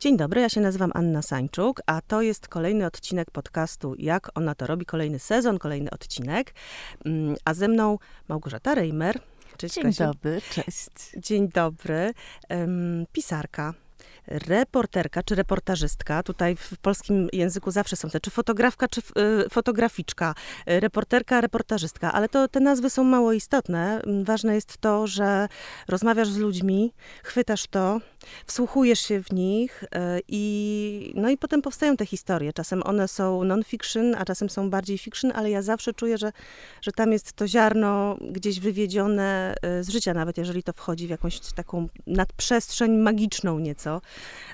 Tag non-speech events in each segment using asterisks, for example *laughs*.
Dzień dobry, ja się nazywam Anna Sańczuk, a to jest kolejny odcinek podcastu Jak ona to robi, kolejny sezon, kolejny odcinek. Mm, a ze mną Małgorzata Reimer. Cześć, Dzień dobry, cześć. Dzień dobry. Pisarka, reporterka czy reportażystka. Tutaj w polskim języku zawsze są te, czy fotografka, czy y, fotograficzka, y, reporterka, reportażystka, ale to te nazwy są mało istotne. Mm, ważne jest to, że rozmawiasz z ludźmi, chwytasz to, wsłuchujesz się w nich y, i no i potem powstają te historie. Czasem one są non-fiction, a czasem są bardziej fiction, ale ja zawsze czuję, że, że tam jest to ziarno gdzieś wywiedzione z życia, nawet jeżeli to wchodzi w jakąś taką nadprzestrzeń magiczną nieco.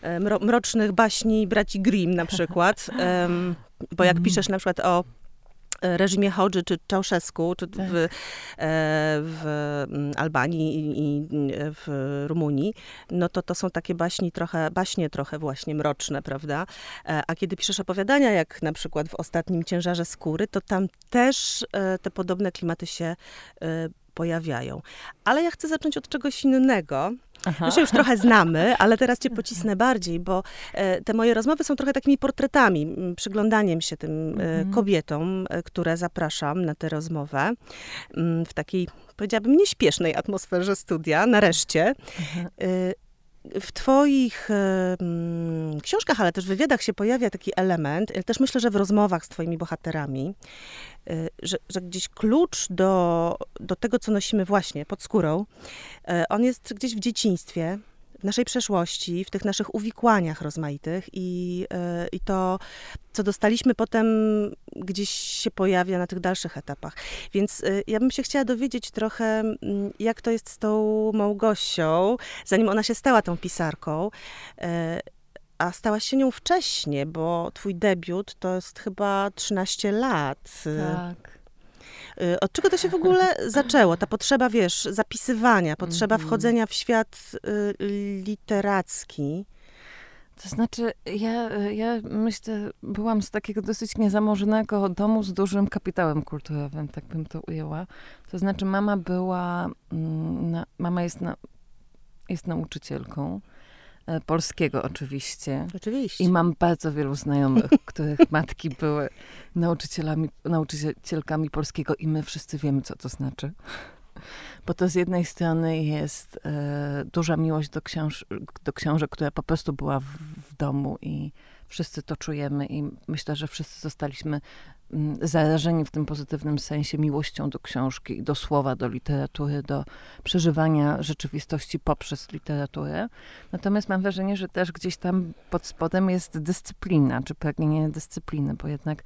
E, mrocznych baśni braci Grimm na przykład. bo jak mhm. piszesz na przykład o e, reżimie Hodży czy Czałszewsku, czy tak. w, e, w mm, Albanii i, w Rumunii, no to to są takie baśni trochę, baśnie trochę właśnie mroczne, prawda? A kiedy piszesz opowiadania, jak na przykład w ostatnim Ciężarze Skóry, to tam też te podobne klimaty się pojawiają. Ale ja chcę zacząć od czegoś innego. Aha. My się już trochę *laughs* znamy, ale teraz cię pocisnę bardziej, bo e, te moje rozmowy są trochę takimi portretami, przyglądaniem się tym e, mhm. kobietom, e, które zapraszam na tę rozmowę w takiej, powiedziałabym, nieśpiesznej atmosferze studia, nareszcie. W Twoich książkach, ale też w wywiadach się pojawia taki element, też myślę, że w rozmowach z Twoimi bohaterami, y, że, że, gdzieś klucz do, do tego, co nosimy właśnie pod skórą, y, on jest gdzieś w dzieciństwie, w naszej przeszłości, w tych naszych uwikłaniach rozmaitych i, e, i to, co dostaliśmy potem gdzieś się pojawia na tych dalszych etapach. Więc e, ja bym się chciała dowiedzieć trochę, jak to jest z tą Małgosią, zanim ona się stała tą pisarką, e, a stałaś się nią wcześniej, bo twój debiut to jest chyba 13 lat. Tak. Y, od czego to się w ogóle zaczęło? Ta potrzeba, wiesz, zapisywania, potrzeba mhm. wchodzenia w świat y, literacki. To znaczy, ja, ja myślę, byłam z takiego dosyć niezamożonego domu z dużym kapitałem kulturowym, tak bym to ujęła. To znaczy, mama była, mm, mama jest, na, jest nauczycielką. E, polskiego oczywiście. Oczywiście. I mam bardzo wielu znajomych, *laughs* których matki były nauczycielami, nauczycielkami polskiego i my wszyscy wiemy, co to znaczy. Bo to z jednej strony jest e, duża miłość do, książ do książek, która po prostu była w, w domu i wszyscy to czujemy i myślę, że wszyscy zostaliśmy zarażeni w tym pozytywnym sensie miłością do książki, do słowa, do literatury, do przeżywania rzeczywistości poprzez literaturę. Natomiast mam wrażenie, że też gdzieś tam pod spodem jest dyscyplina, czy pragnienie dyscypliny, bo jednak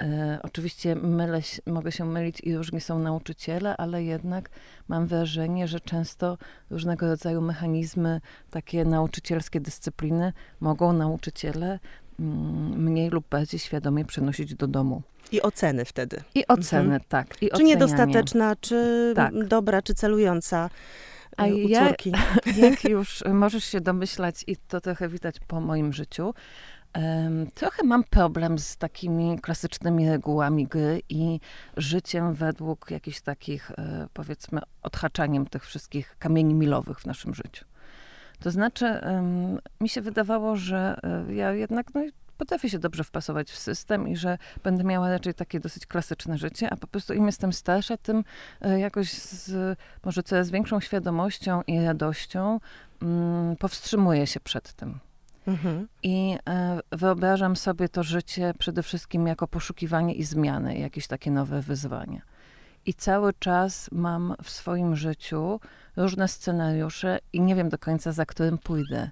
e, oczywiście mylę, mogę się mylić i różni są nauczyciele, ale jednak mam wrażenie, że często różnego rodzaju mechanizmy, takie nauczycielskie dyscypliny mogą nauczyciele mm, mniej lub bardziej świadomie przenosić do domu. I oceny wtedy. I oceny, mhm. tak. I czy ocenianie. niedostateczna, czy tak. dobra, czy celująca. A u ja, córki. *laughs* jak już możesz się domyślać, i to trochę widać po moim życiu, trochę mam problem z takimi klasycznymi regułami gry i życiem według jakichś takich, e, powiedzmy, odhaczaniem tych wszystkich kamieni milowych w naszym życiu. To znaczy, mi się wydawało, że e, ja jednak no, potrafię się dobrze wpasować w system i że będę miała raczej takie dosyć klasyczne życie, a po prostu im jestem starsza, tym e, jakoś z może coraz większą świadomością i radością mm, powstrzymuję się przed tym. Mhm. I e, wyobrażam sobie to życie przede wszystkim jako poszukiwanie i zmiany, jakieś takie nowe wyzwania. I cały czas mam w swoim życiu różne scenariusze i nie wiem do końca, za którym pójdę.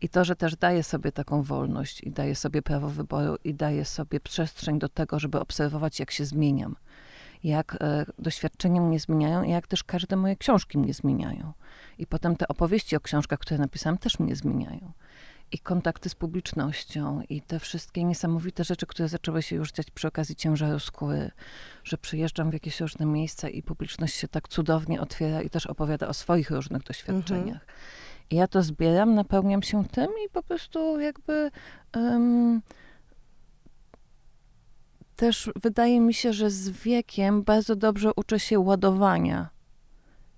I to, że też daje sobie taką wolność i daje sobie prawo wyboru i daje sobie przestrzeń do tego, żeby obserwować, jak się zmieniam, jak e, doświadczenia mnie zmieniają i jak też każde moje książki mnie zmieniają. I potem te opowieści o książkach, które napisałam, też mnie zmieniają. I kontakty z publicznością, i te wszystkie niesamowite rzeczy, które zaczęły się już dziać przy okazji ciężaru skóry, że przyjeżdżam w jakieś różne miejsca i publiczność się tak cudownie otwiera i też opowiada o swoich różnych doświadczeniach. Mhm ja to zbieram, napełniam się tym i po prostu jakby um, też wydaje mi się, że z wiekiem bardzo dobrze uczę się ładowania.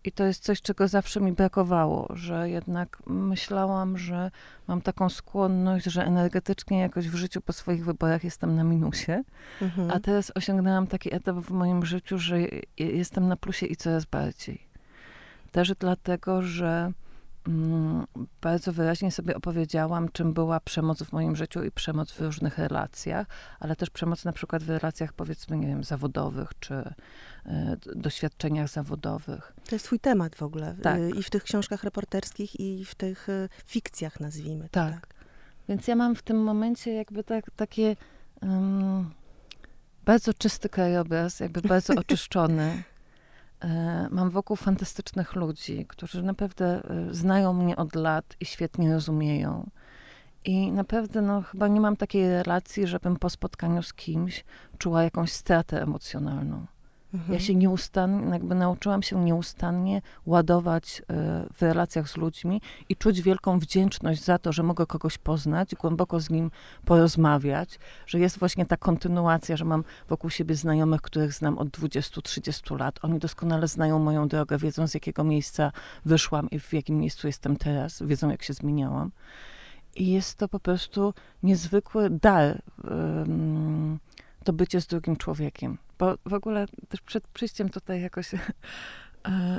I to jest coś, czego zawsze mi brakowało, że jednak myślałam, że mam taką skłonność, że energetycznie jakoś w życiu po swoich wyborach jestem na minusie. Mhm. A teraz osiągnęłam taki etap w moim życiu, że jestem na plusie i coraz bardziej. Też dlatego, że bardzo wyraźnie sobie opowiedziałam, czym była przemoc w moim życiu i przemoc w różnych relacjach, ale też przemoc na przykład w relacjach, powiedzmy, nie wiem, zawodowych czy y, doświadczeniach zawodowych. To jest twój temat w ogóle. Tak. I w tych książkach reporterskich, i w tych y, fikcjach, nazwijmy. Tak. tak. Więc ja mam w tym momencie jakby tak, takie um, bardzo czysty krajobraz, jakby bardzo *laughs* oczyszczony. E, mam wokół fantastycznych ludzi, którzy naprawdę e, znają mnie od lat i świetnie rozumieją. I naprawdę, no, chyba nie mam takiej relacji, żebym po spotkaniu z kimś czuła jakąś stratę emocjonalną. Mhm. Ja się nieustannie, jakby nauczyłam się nieustannie ładować e, w relacjach z ludźmi i czuć wielką wdzięczność za to, że mogę kogoś poznać, głęboko z nim porozmawiać, że jest właśnie ta kontynuacja, że mam wokół siebie znajomych, których znam od 20-30 lat. Oni doskonale znają moją drogę, wiedzą z jakiego miejsca wyszłam i w jakim miejscu jestem teraz, wiedzą jak się zmieniałam. I jest to po prostu niezwykły dar. To bycie z drugim człowiekiem. Bo w ogóle też przed przyjściem tutaj jakoś *laughs* e,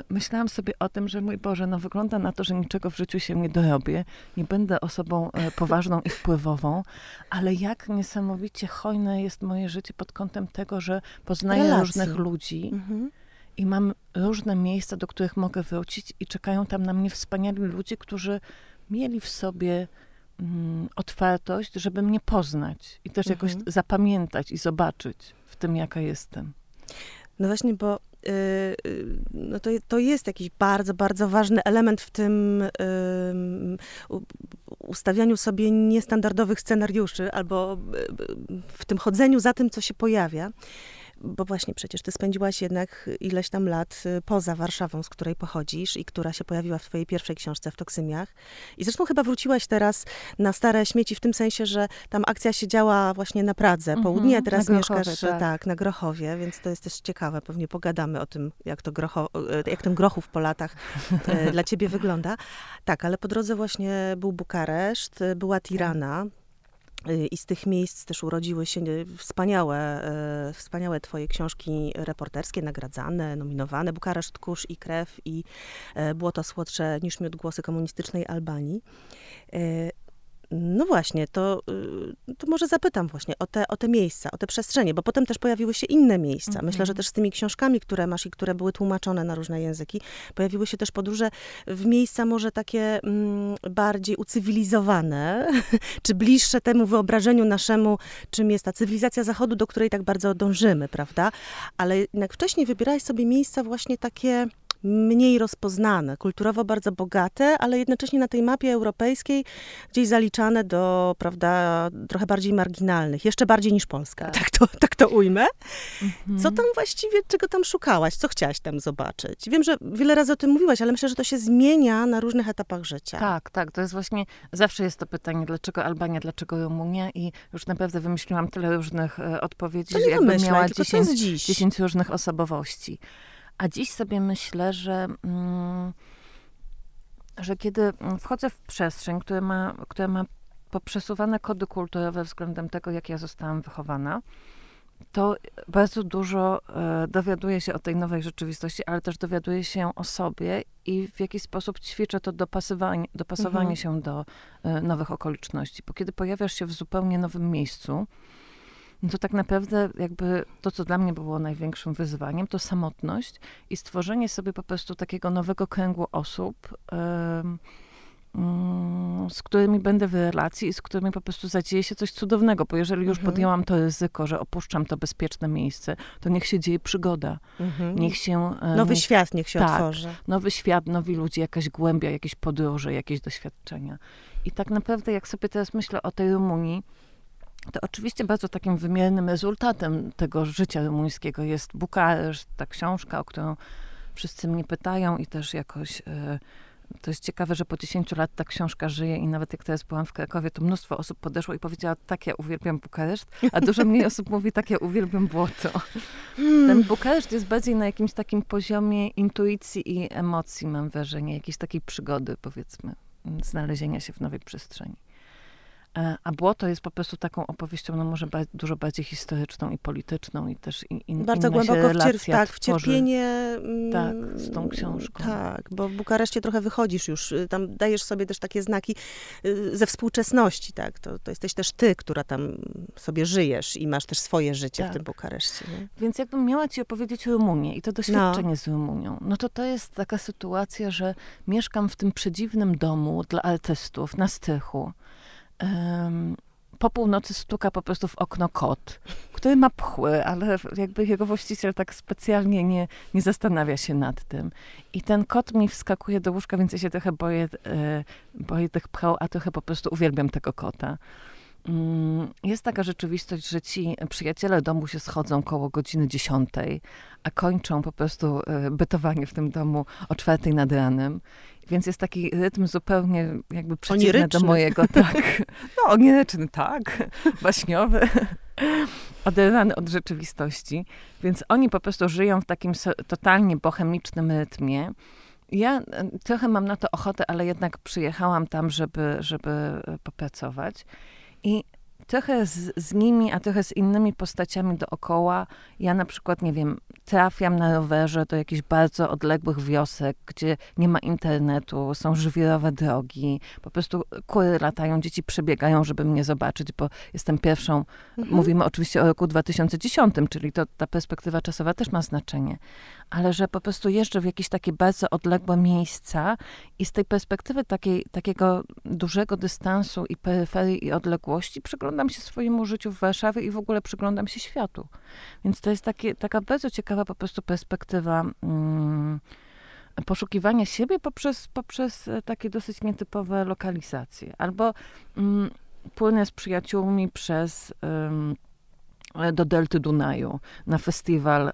myślałam sobie o tym, że mój Boże, no wygląda na to, że niczego w życiu się nie dorobię, nie będę osobą e, poważną i wpływową, ale jak niesamowicie hojne jest moje życie pod kątem tego, że poznaję Relacji. różnych ludzi. Mhm. I mam różne miejsca, do których mogę wrócić, i czekają tam na mnie wspaniali ludzie, którzy mieli w sobie mm, otwartość, żeby mnie poznać i też jakoś mhm. zapamiętać i zobaczyć w tym, jaka jestem. No właśnie, bo y, y, no to, to jest jakiś bardzo, bardzo ważny element w tym ustawianiu sobie niestandardowych scenariuszy albo y, w tym chodzeniu za tym, co się pojawia bo właśnie przecież ty spędziłaś jednak ileś tam lat y, poza Warszawą, z której pochodzisz i która się pojawiła w twojej pierwszej książce w Toksymiach. I zresztą chyba wróciłaś teraz na stare śmieci w tym sensie, że tam akcja się działa właśnie na Pradze, mm -hmm, południe, a teraz mieszkasz tak. tak. na Grochowie, więc to jest też ciekawe. Pewnie pogadamy o tym, jak, to grocho, y, jak ten Grochów po latach y, dla ciebie wygląda. Tak, ale po drodze właśnie był Bukareszt, była Tirana, Y, I z tych miejsc też urodziły się wspaniałe, y, wspaniałe twoje książki reporterskie, nagradzane, nominowane. Bukareszt, Kurz i Krew i y, Było to słodsze niż miód głosy komunistycznej Albanii. No właśnie, to, y, to może zapytam właśnie o te, o te miejsca, o te przestrzenie, bo potem też pojawiły się inne miejsca. Mhm. Myślę, że też z tymi książkami, które masz i które były tłumaczone na różne języki, pojawiły się też podróże w miejsca może takie mm, bardziej ucywilizowane, *laughs* czy bliższe temu wyobrażeniu naszemu, czym jest ta cywilizacja Zachodu, do której tak bardzo dążymy, prawda? Ale jednak wcześniej wybierałeś sobie miejsca właśnie takie mniej rozpoznane, kulturowo bardzo bogate, ale jednocześnie na tej mapie europejskiej gdzieś zaliczane do, prawda, trochę bardziej marginalnych, jeszcze bardziej niż Polska, tak, tak to, tak to ujmę. Mhm. Co tam właściwie, czego tam szukałaś? Co chciałaś tam zobaczyć? Wiem, że wiele razy o tym mówiłaś, ale myślę, że to się zmienia na różnych etapach życia. Tak, tak, to jest właśnie, zawsze jest to pytanie, dlaczego Albania, dlaczego Rumunia i już naprawdę wymyśliłam tyle różnych e, odpowiedzi, że jakbym miała 10, 10 różnych osobowości. A dziś sobie myślę, że, mm, że kiedy wchodzę w przestrzeń, która ma, która ma poprzesuwane kody kulturowe względem tego, jak ja zostałam wychowana, to bardzo dużo e, dowiaduję się o tej nowej rzeczywistości, ale też dowiaduję się o sobie i w jaki sposób ćwiczę to dopasowanie, dopasowanie mhm. się do e, nowych okoliczności. Bo kiedy pojawiasz się w zupełnie nowym miejscu, no to tak naprawdę jakby to, co dla mnie było największym wyzwaniem, to samotność i stworzenie sobie po prostu takiego nowego kręgu osób, mm, z którymi będę w relacji i z którymi po prostu zadzieje się coś cudownego, bo jeżeli już mhm. podjęłam to ryzyko, że opuszczam to bezpieczne miejsce, to niech się dzieje przygoda. Mhm. Niech się... Nowy niech, świat niech się tak, otworzy. Nowy świat, nowi ludzie, jakaś głębia, jakieś podróże, jakieś doświadczenia. I tak naprawdę, jak sobie teraz myślę o tej Rumunii, to oczywiście bardzo takim wymiernym rezultatem tego życia rumuńskiego jest Bukareszt, ta książka, o którą wszyscy mnie pytają i też jakoś y, to jest ciekawe, że po 10 lat ta książka żyje i nawet jak teraz byłam w Krakowie, to mnóstwo osób podeszło i powiedziała, tak ja uwielbiam Bukareszt, a dużo mniej osób mówi, tak ja uwielbiam błoto. Hmm. Ten Bukareszt jest bardziej na jakimś takim poziomie intuicji i emocji, mam wrażenie, jakiejś takiej przygody, powiedzmy, znalezienia się w nowej przestrzeni. E, a Błoto jest po prostu taką opowieścią, no może ba dużo bardziej historyczną i polityczną i też in, in, Bardzo głęboko w, cier tak, w cierpienie. Mm, tak, z tą książką. Tak, bo w Bukareszcie trochę wychodzisz już, y, tam dajesz sobie też takie znaki y, ze współczesności, tak, to, to jesteś też ty, która tam sobie żyjesz i masz też swoje życie tak. w tym Bukareszcie. Nie? Więc jakbym miała ci opowiedzieć o Rumunii i to doświadczenie no. z Rumunią, no to to jest taka sytuacja, że mieszkam w tym przedziwnym domu dla artystów na Stychu um, po północy stuka po prostu w okno kot, który ma pchły, ale jakby jego właściciel tak specjalnie nie, nie zastanawia się nad tym. I ten kot mi wskakuje do łóżka, więc ja się trochę boję, e, boję tych pchał, a trochę po prostu uwielbiam tego kota. Mm, jest taka rzeczywistość, że ci przyjaciele domu się schodzą koło godziny dziesiątej, a kończą po prostu e, bytowanie w tym domu o czwartej nad ranem. Więc jest taki rytm zupełnie jakby przeciwny oniryczny. do mojego. *laughs* Tak. No, oniryczny, tak. *laughs* Baśniowy. Oderwany od rzeczywistości. Więc oni po prostu żyją w takim totalnie bohemicznym rytmie. Ja e, trochę mam na to ochotę, ale jednak przyjechałam tam, żeby, żeby e, popracować. I trochę z, z, nimi, a trochę z innymi postaciami dookoła. Ja na przykład, nie wiem, trafiam na rowerze do jakichś bardzo odległych wiosek, gdzie nie ma internetu, są żwirowe drogi, po prostu kury latają, dzieci przebiegają, żeby mnie zobaczyć, bo jestem pierwszą, mhm. mówimy oczywiście o roku 2010, czyli to ta perspektywa czasowa też ma znaczenie, ale że po prostu jeżdżę w jakieś takie bardzo odległe miejsca i z tej perspektywy takiej, takiego dużego dystansu i peryferii i odległości przyglądam się swojemu życiu w Warszawie i w ogóle przyglądam się światu. Więc to jest takie, taka bardzo ciekawa po prostu perspektywa mm, poszukiwania siebie poprzez, poprzez e, takie dosyć nietypowe lokalizacje. Albo mm, płynę z przyjaciółmi przez do delty Dunaju na festiwal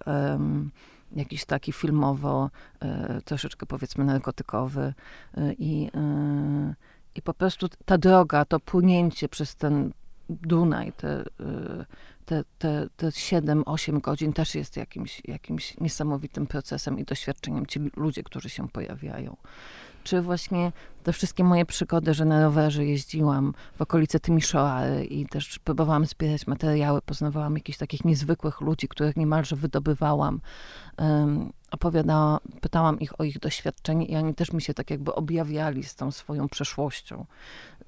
jakiś taki filmowo, e, troszeczkę powiedzmy narkotykowy e, i, e, i po prostu ta droga, to płynięcie przez ten Dunaj, te, te, te, te 7-8 godzin też jest jakimś, jakimś niesamowitym procesem i doświadczeniem. Ci ludzie, którzy się pojawiają czy właśnie te wszystkie moje przygody, że na rowerze jeździłam w okolice Tymiszoary i też próbowałam zbierać materiały, poznawałam jakichś takich niezwykłych ludzi, których niemalże wydobywałam. Um, opowiadałam, pytałam ich o ich doświadczenie i oni też mi się tak jakby objawiali z tą swoją przeszłością.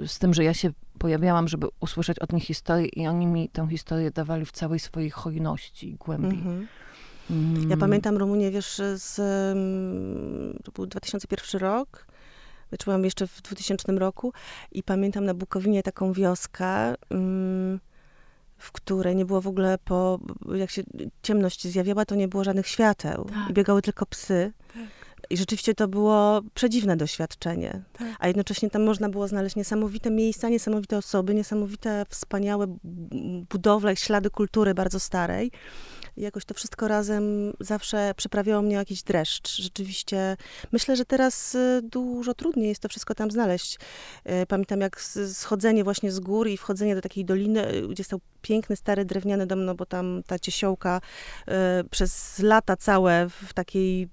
Z tym, że ja się pojawiałam, żeby usłyszeć od nich historię i oni mi tę historię dawali w całej swojej hojności i głębi. Mm -hmm. Ja pamiętam Rumunię, wiesz, z, to był 2001 rok, Wyczułam jeszcze w 2000 roku i pamiętam na Bukowinie taką wioskę, w której nie było w ogóle po, jak się ciemność zjawiała, to nie było żadnych świateł. Tak. I biegały tylko psy. Tak. I rzeczywiście to było przedziwne doświadczenie. Tak. A jednocześnie tam można było znaleźć niesamowite miejsca, niesamowite osoby, niesamowite, wspaniałe budowle, ślady kultury bardzo starej. I jakoś to wszystko razem zawsze przyprawiało mnie jakiś dreszcz. Rzeczywiście myślę, że teraz y, dużo trudniej jest to wszystko tam znaleźć. Y, pamiętam jak schodzenie właśnie z gór i wchodzenie do takiej doliny, y, gdzie stał piękny, stary, drewniany dom, no bo tam ta ciesiołka przez lata całe w takiej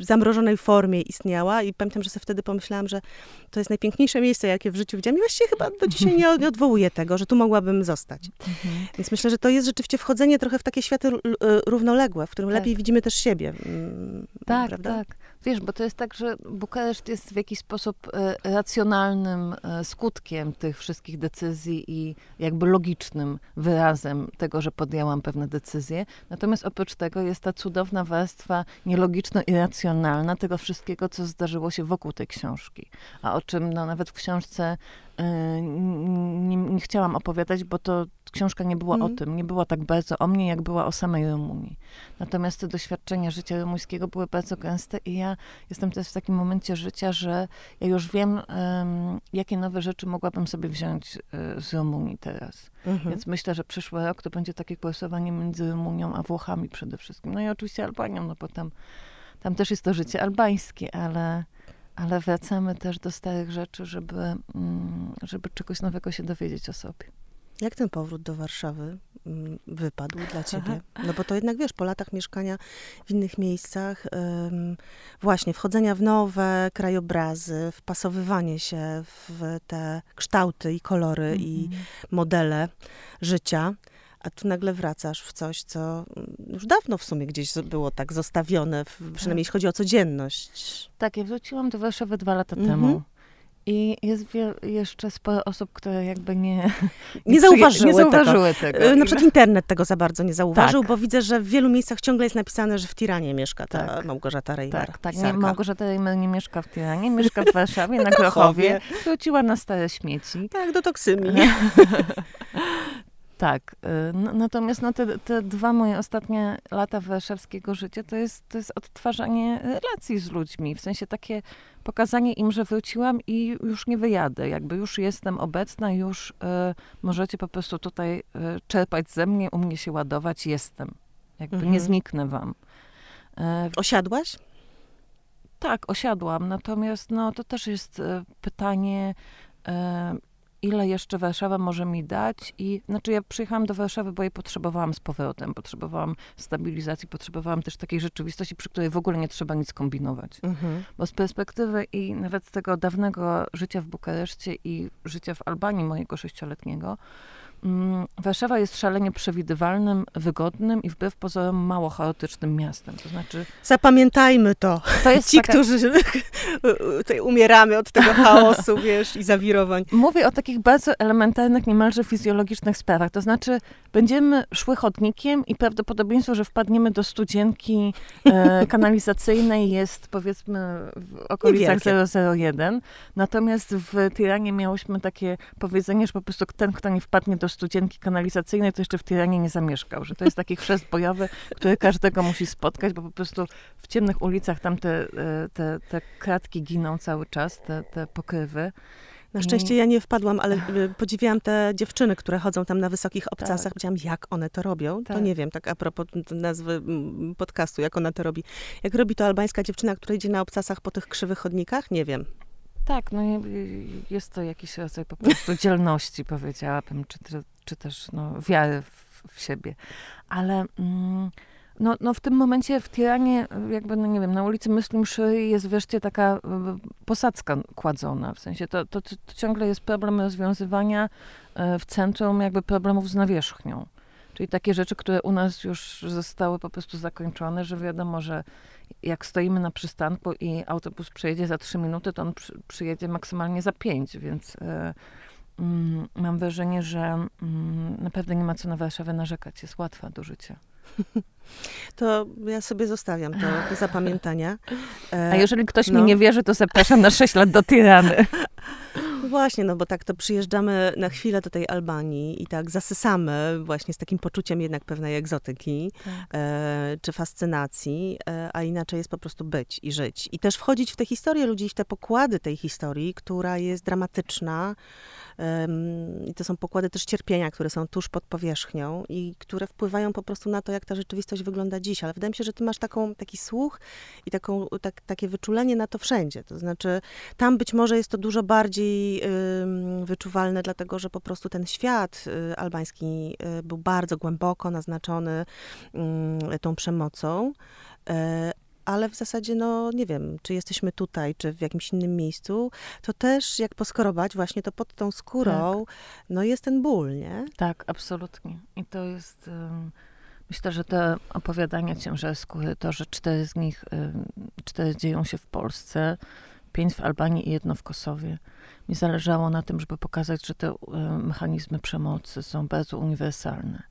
zamrożonej formie istniała i pamiętam, że sobie wtedy pomyślałam, że to jest najpiękniejsze miejsce, jakie w życiu widziałam i właściwie chyba do dzisiaj nie, nie odwołuję tego, że tu mogłabym zostać. Mhm. Więc myślę, że to jest rzeczywiście wchodzenie trochę w takie światy równoległe, w którym tak. lepiej widzimy też siebie. Mm, tak, prawda? tak. Wiesz, bo to jest tak, że Bukareszt jest w jakiś sposób e, racjonalnym e, skutkiem tych wszystkich decyzji i jakby logicznym wyrazem tego, że podjęłam pewne decyzje. Natomiast oprócz tego jest ta cudowna warstwa nielogiczno-irracjonalna tego wszystkiego, co zdarzyło się wokół tej książki. A o czym no, nawet w książce nie, nie chciałam opowiadać, bo to książka nie była mm. o mhm. tym, nie była tak bardzo o mnie, jak była o samej Rumunii. Natomiast te doświadczenia życia rumuńskiego były bardzo gęste i ja jestem też w takim momencie życia, że ja już wiem, um, jakie nowe rzeczy mogłabym sobie wziąć uh, z Rumunii teraz. Mm-hmm. Więc myślę, że przyszły rok to będzie takie głosowanie między Rumunią a Włochami przede wszystkim. No i oczywiście Albanią, no bo tam, tam też jest to życie albańskie, ale ale wracamy też do starych rzeczy, żeby, mm, żeby czegoś nowego się dowiedzieć o sobie. Jak ten powrót do Warszawy mm, wypadł dla ciebie? No bo to jednak, wiesz, po latach mieszkania w innych miejscach, właśnie wchodzenia w nowe krajobrazy, wpasowywanie się w te kształty i kolory mm -hmm. i mhm. modele życia, a tu nagle wracasz w coś, co mm, już dawno w sumie gdzieś było tak zostawione, przynajmniej tak. jeśli chodzi o codzienność. Tak, ja wróciłam do Warszawy dwa lata mm -hmm. temu. I jest jeszcze sporo osób, które jakby nie, nie, zauważyły, nie zauważyły tego. tego. Na przykład internet tego za bardzo nie zauważył, tak. bo widzę, że w wielu miejscach ciągle jest napisane, że w Tiranie mieszka ta tak. Małgorzata Reimer. Tak, tak. Nie, Małgorzata Reimer nie mieszka w Tiranie, mieszka w *laughs* Warszawie, na, na Grochowie. Wróciła na stare śmieci. Tak, do Toksymi. *laughs* Tak. Y, natomiast no, te, te dwa moje ostatnie lata warszawskiego życia to jest, to jest odtwarzanie relacji z ludźmi. W sensie takie pokazanie im, że wróciłam i już nie wyjadę. Jakby już jestem obecna, już y, możecie po prostu tutaj y, czerpać ze mnie, u mnie się ładować. Jestem. Jakby mhm. nie zniknę wam. Y, Osiadłaś? Tak, osiadłam. Natomiast no, to też jest y, pytanie y, ile jeszcze Warszawa może mi dać. I znaczy ja przyjechałam do Warszawy, bo jej potrzebowałam z powrotem, potrzebowałam stabilizacji, potrzebowałam też takiej rzeczywistości, przy której w ogóle nie trzeba nic kombinować. Mhm. Bo z perspektywy i nawet tego dawnego życia w Bukareszcie i życia w Albanii mojego sześcioletniego, Warszawa jest szalenie przewidywalnym, wygodnym i wbrew pozorom mało chaotycznym miastem. To znaczy... Zapamiętajmy to. to jest Ci, taka... którzy *laughs* tutaj umieramy od tego chaosu, wiesz, i zawirowań. Mówię o takich bardzo elementarnych, niemalże fizjologicznych sprawach. To znaczy, będziemy szły chodnikiem i prawdopodobieństwo, że wpadniemy do studzienki e, *laughs* kanalizacyjnej jest powiedzmy w okolicach 001. Natomiast w Tiranie miałyśmy takie powiedzenie, że po prostu ten, kto nie wpadnie do studzienki kanalizacyjnej, to jeszcze w Tiranie nie zamieszkał, że to jest taki chrzest bojowy, który każdego musi spotkać, bo po prostu w ciemnych ulicach tam te, e, te, te kratki giną cały czas, te, te pokrywy. Na szczęście ja nie wpadłam, ale e, podziwiałam te dziewczyny, które chodzą tam na wysokich obcasach. Tak. jak one to robią. Tak. To nie wiem, tak a propos nazwy podcastu, jak ona to robi. Jak robi to albańska dziewczyna, która idzie na obcasach po tych krzywych chodnikach? Nie wiem. Tak, no jest to jakiś rodzaj po prostu dzielności, powiedziałabym, czy, czy też no, wiary w, w siebie. Ale mm, no, no w tym momencie w Tiranie, jakby, no nie wiem, na ulicy Muslim jest wreszcie taka posadzka kładzona. W sensie to, to, to ciągle jest problem rozwiązywania e, w centrum jakby problemów z nawierzchnią. Czyli takie rzeczy, które u nas już zostały po prostu zakończone, że wiadomo, że jak stoimy na przystanku i autobus przejedzie za 3 minuty, to on przy, przyjedzie maksymalnie za 5, więc y, y, mam wrażenie, że y, naprawdę nie ma co na Warszawę narzekać. Jest łatwa do życia. *laughs* To ja sobie zostawiam to do zapamiętania. *laughs* A jeżeli ktoś no. mi nie wierzy, to zapraszam na 6 lat do Tirany. *laughs* Właśnie, no bo tak to przyjeżdżamy na chwilę do tej Albanii i tak zasysamy właśnie z takim poczuciem jednak pewnej egzotyki tak. e, czy fascynacji, e, a inaczej jest po prostu być i żyć. I też wchodzić w te historie ludzi, w te pokłady tej historii, która jest dramatyczna, i to są pokłady też cierpienia, które są tuż pod powierzchnią i które wpływają po prostu na to, jak ta rzeczywistość wygląda dziś. Ale wydaje mi się, że ty masz taką, taki słuch i taką, tak, takie wyczulenie na to wszędzie. To znaczy, tam być może jest to dużo bardziej wyczuwalne, dlatego że po prostu ten świat y, albański y, był bardzo głęboko naznaczony tą przemocą e, ale w zasadzie, no nie wiem, czy jesteśmy tutaj, czy w jakimś innym miejscu, to też jak poskorobać właśnie to pod tą skórą, tak. no jest ten ból, nie? Tak, absolutnie. I to jest, um, myślę, że te opowiadania ciężar skóry, to, że cztery z nich, cztery dzieją się w Polsce, pięć w Albanii i jedno w Kosowie. Mi zależało na tym, żeby pokazać, że te mechanizmy przemocy są bardzo uniwersalne.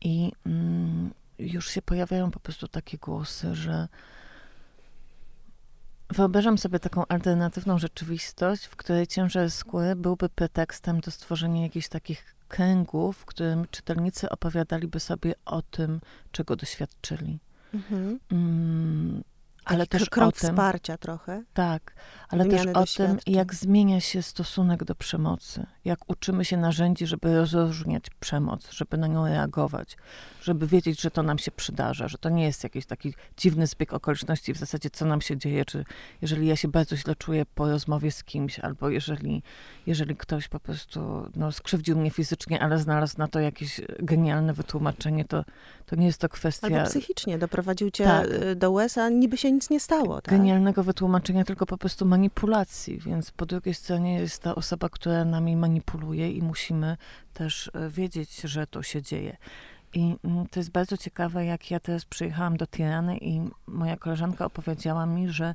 I mm, już się pojawiają po prostu takie głosy, że Wyobrażam sobie taką alternatywną rzeczywistość, w której ciężar skóry byłby pretekstem do stworzenia jakichś takich kręgów, w którym czytelnicy opowiadaliby sobie o tym, czego doświadczyli. Mhm. Mm, ale też krok o tym, wsparcia trochę. Tak, ale też o tym, jak zmienia się stosunek do przemocy jak uczymy się narzędzi, żeby rozróżniać przemoc, żeby na nią reagować, żeby wiedzieć, że to nam się przydarza, że to nie jest jakiś taki dziwny zbieg okoliczności, w zasadzie co nam się dzieje, czy jeżeli ja się bardzo źle czuję po rozmowie z kimś, albo jeżeli, jeżeli ktoś po prostu no, skrzywdził mnie fizycznie, ale znalazł na to jakieś genialne wytłumaczenie, to, to nie jest to kwestia... Albo psychicznie doprowadził cię tak. Y, do łez, a niby się nic nie stało. Tak? Genialnego wytłumaczenia, tylko po prostu manipulacji, więc po drugiej stronie jest ta osoba, która nami manipuluje i musimy też e, wiedzieć, że to się dzieje. I mm, to jest bardzo ciekawe, jak ja teraz przyjechałam do Tirany i moja koleżanka opowiedziała mi, że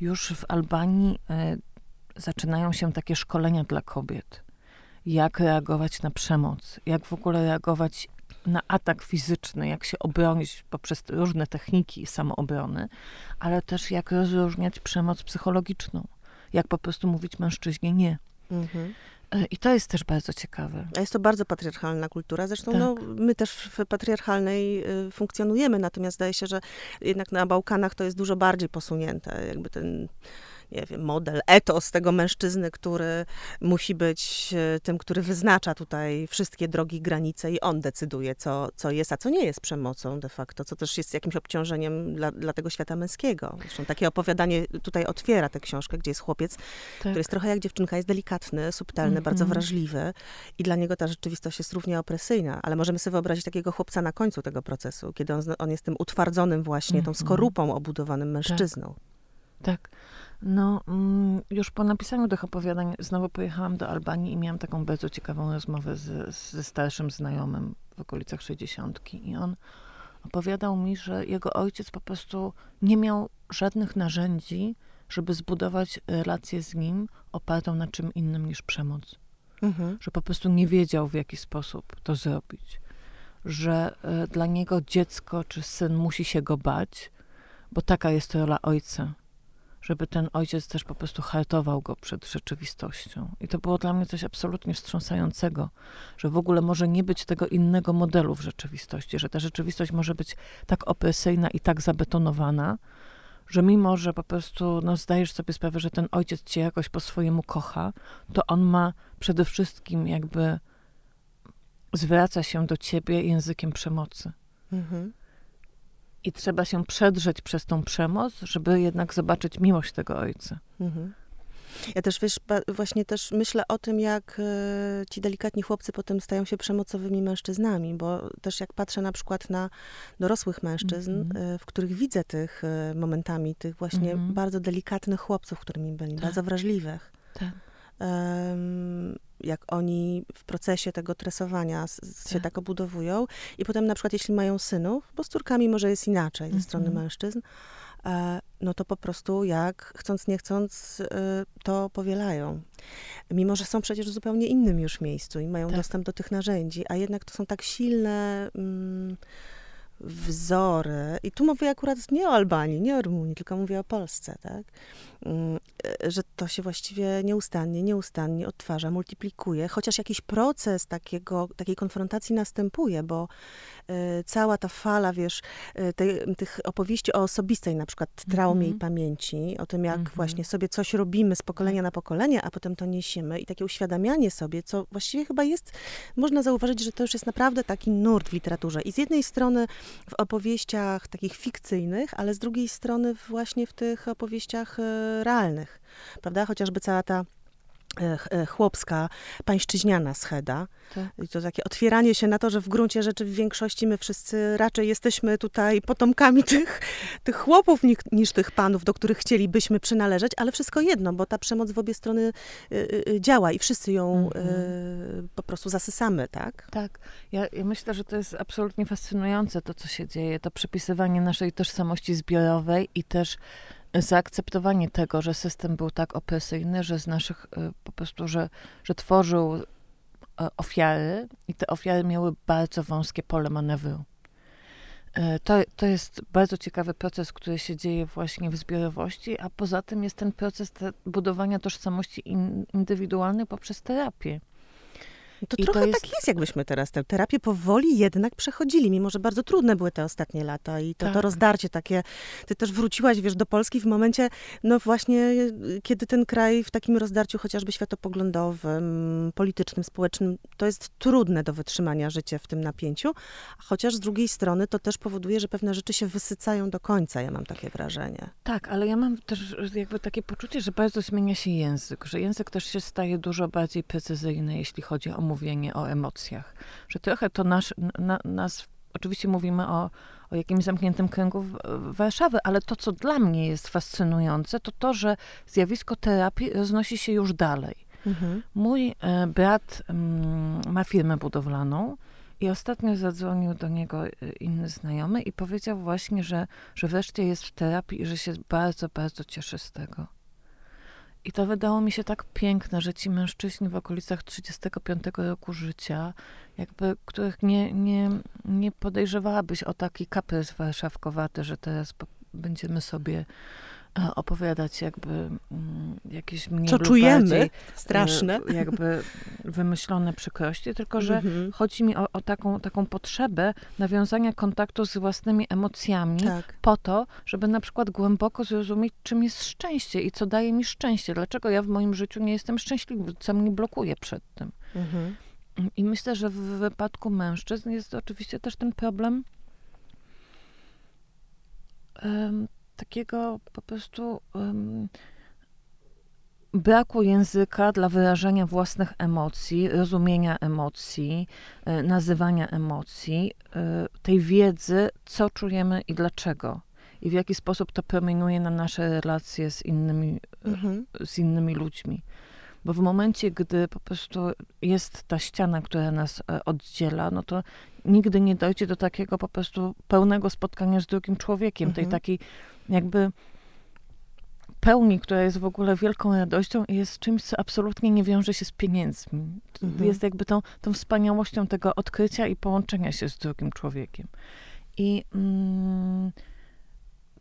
już w Albanii e, zaczynają się takie szkolenia dla kobiet. Jak reagować na przemoc, jak w ogóle reagować na atak fizyczny, jak się obronić poprzez różne techniki samoobrony, ale też jak rozróżniać przemoc psychologiczną. Jak po prostu mówić mężczyźnie nie. Mhm. E, I to jest też bardzo ciekawe. A jest to bardzo patriarchalna kultura. Zresztą tak. no, my też w patriarchalnej y, funkcjonujemy, natomiast zdaje się, że jednak na Bałkanach to jest dużo bardziej posunięte. Jakby ten nie wiem, model, etos tego mężczyzny, który musi być e, tym, który wyznacza tutaj wszystkie drogi, granice i on decyduje, co, co jest, a co nie jest przemocą de facto, co też jest jakimś obciążeniem dla, dla tego świata męskiego. Zresztą takie opowiadanie tutaj otwiera tę książkę, gdzie jest chłopiec, tak. który jest trochę jak dziewczynka, jest delikatny, subtelny, mm -hmm. bardzo wrażliwy i dla niego ta rzeczywistość jest równie opresyjna, ale możemy sobie wyobrazić takiego chłopca na końcu tego procesu, kiedy on, on jest tym utwardzonym właśnie, mm -hmm. tą skorupą obudowanym mężczyzną. Tak. tak. No, mm, już po napisaniu tych opowiadań znowu pojechałam do Albanii i miałam taką bardzo ciekawą rozmowę z, ze starszym znajomym w okolicach 60. I on opowiadał mi, że jego ojciec po prostu nie miał żadnych narzędzi, żeby zbudować relację z nim opartą na czym innym niż przemoc. Mhm. Że po prostu nie wiedział, w jaki sposób to zrobić. Że y, dla niego dziecko czy syn musi się go bać, bo taka jest rola ojca żeby ten ojciec też po prostu hartował go przed rzeczywistością. I to było dla mnie coś absolutnie wstrząsającego, że w ogóle może nie być tego innego modelu w rzeczywistości, że ta rzeczywistość może być tak opresyjna i tak zabetonowana, że mimo, że po prostu no, zdajesz sobie sprawę, że ten ojciec cię jakoś po swojemu kocha, to on ma przede wszystkim jakby zwraca się do ciebie językiem przemocy. Mhm. I trzeba się przedrzeć przez tą przemoc, żeby jednak zobaczyć miłość tego ojca. Mhm. Ja też, wiesz, właśnie też myślę o tym, jak e, ci delikatni chłopcy potem stają się przemocowymi mężczyznami, bo też jak patrzę na przykład na dorosłych mężczyzn, mm -hmm. w których widzę tych e, momentami, tych właśnie mm -hmm. bardzo delikatnych chłopców, którymi byli, tak. bardzo wrażliwych. Tak jak oni w procesie tego tresowania się tak. tak obudowują. I potem na przykład jeśli mają synów, bo z córkami może jest inaczej ze strony mhm. mężczyzn, e, no to po prostu jak chcąc, nie chcąc, e, to powielają. Mimo, że są przecież w zupełnie innym już miejscu i mają tak. dostęp do tych narzędzi, a jednak to są tak silne... Mm, wzory, i tu mówię akurat nie o Albanii, nie o Rumunii, tylko mówię o Polsce, tak? Mm, e, że to się właściwie nieustannie, nieustannie odtwarza, multiplikuje, chociaż jakiś proces takiego, takiej konfrontacji następuje, bo y, cała ta fala, wiesz, y, tej, tych opowieści o osobistej na przykład traumie mm -hmm. i pamięci, o tym, jak mm -hmm. właśnie sobie coś robimy z pokolenia na pokolenie, a potem to niesiemy i takie uświadamianie sobie, co właściwie chyba jest, można zauważyć, że to już jest naprawdę taki nurt w literaturze. I z jednej strony w opowieściach takich fikcyjnych, ale z drugiej strony właśnie w tych opowieściach realnych, prawda? Chociażby cała ta e, e, chłopska, pańszczyźniana scheda. Tak. I to takie otwieranie się na to, że w gruncie rzeczy w większości my wszyscy raczej jesteśmy tutaj potomkami tych, tych chłopów niż tych panów, do których chcielibyśmy przynależeć, ale wszystko jedno, bo ta przemoc w obie strony y, działa i wszyscy ją mhm. y, po prostu zasysamy, tak? Tak. Ja, ja myślę, że to jest absolutnie fascynujące to, co się dzieje, to przypisywanie naszej tożsamości zbiorowej i też zaakceptowanie tego, że system był tak opresyjny, że z naszych po prostu, że, że tworzył E, ofiary i te ofiary miały bardzo wąskie pole manewru. E, to, to jest bardzo ciekawy proces, który się dzieje właśnie w zbiorowości, a poza tym jest ten proces budowania tożsamości in, indywidualnej poprzez terapię. To I trochę to jest... tak jest, jakbyśmy teraz tę terapię powoli jednak przechodzili, mimo że bardzo trudne były te ostatnie lata i to, tak. to rozdarcie takie. Ty też wróciłaś, wiesz, do Polski w momencie, no właśnie, kiedy ten kraj w takim rozdarciu chociażby światopoglądowym, politycznym, społecznym, to jest trudne do wytrzymania życie w tym napięciu, chociaż z drugiej strony to też powoduje, że pewne rzeczy się wysycają do końca, ja mam takie wrażenie. Tak, ale ja mam też jakby takie poczucie, że bardzo zmienia się język, że język też się staje dużo bardziej precyzyjny, jeśli chodzi o mówienie o emocjach. Że trochę to nasz, na, nas, oczywiście mówimy o, o jakimś zamkniętym kręgu Warszawy, ale to, co dla mnie jest fascynujące, to to, że zjawisko terapii roznosi się już dalej. Mhm. Mój e, brat mm, ma firmę budowlaną i ostatnio zadzwonił do niego e, inny znajomy i powiedział właśnie, że, że wreszcie jest w terapii i że się bardzo, bardzo cieszy z tego. I to wydało mi się tak piękne, że ci mężczyźni w okolicach 35 roku życia, jakby których nie, nie, nie podejrzewałabyś o taki kaprys warszawkowaty, że teraz będziemy sobie opowiadać jakby mm, jakieś mniej Co czujemy, e, straszne. Jakby wymyślone przykrości, tylko że mm-hmm. chodzi mi o, o, taką, taką potrzebę nawiązania kontaktu z własnymi emocjami tak. po to, żeby na przykład głęboko zrozumieć, czym jest szczęście i co daje mi szczęście. Dlaczego ja w moim życiu nie jestem szczęśliwy, co mnie blokuje przed tym. Mm-hmm. I myślę, że w wypadku mężczyzn jest oczywiście też ten problem takiego po prostu um, braku języka dla wyrażania własnych emocji, rozumienia emocji, e, nazywania emocji, e, tej wiedzy, co czujemy i dlaczego. I w jaki sposób to promieniuje na nasze relacje z innymi, mhm. z innymi ludźmi. Bo w momencie, gdy po prostu jest ta ściana, która nas e, oddziela, no to nigdy nie dojdzie do takiego po prostu pełnego spotkania z drugim człowiekiem, mhm. tej takiej jakby pełni, która jest w ogóle wielką radością i jest czymś, co absolutnie nie wiąże się z pieniędzmi. Mhm. Jest jakby tą, tą wspaniałością tego odkrycia i połączenia się z drugim człowiekiem. I mm,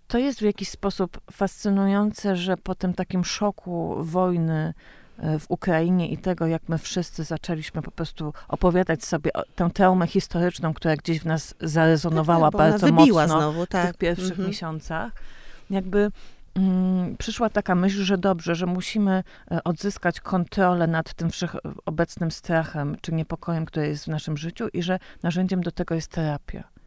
to jest w jakiś sposób fascynujące, że po tym takim szoku wojny e, w Ukrainie i tego, jak my wszyscy zaczęliśmy po prostu opowiadać sobie tę traumę historyczną, która gdzieś w nas zarezonowała tak, bardzo mocno znowu, tak. w tych pierwszych mhm. miesiącach, jakby mm, przyszła taka myśl, że dobrze, że musimy e, odzyskać kontrolę nad tym obecnym strachem czy niepokojem, który jest w naszym życiu i że narzędziem do tego jest terapia.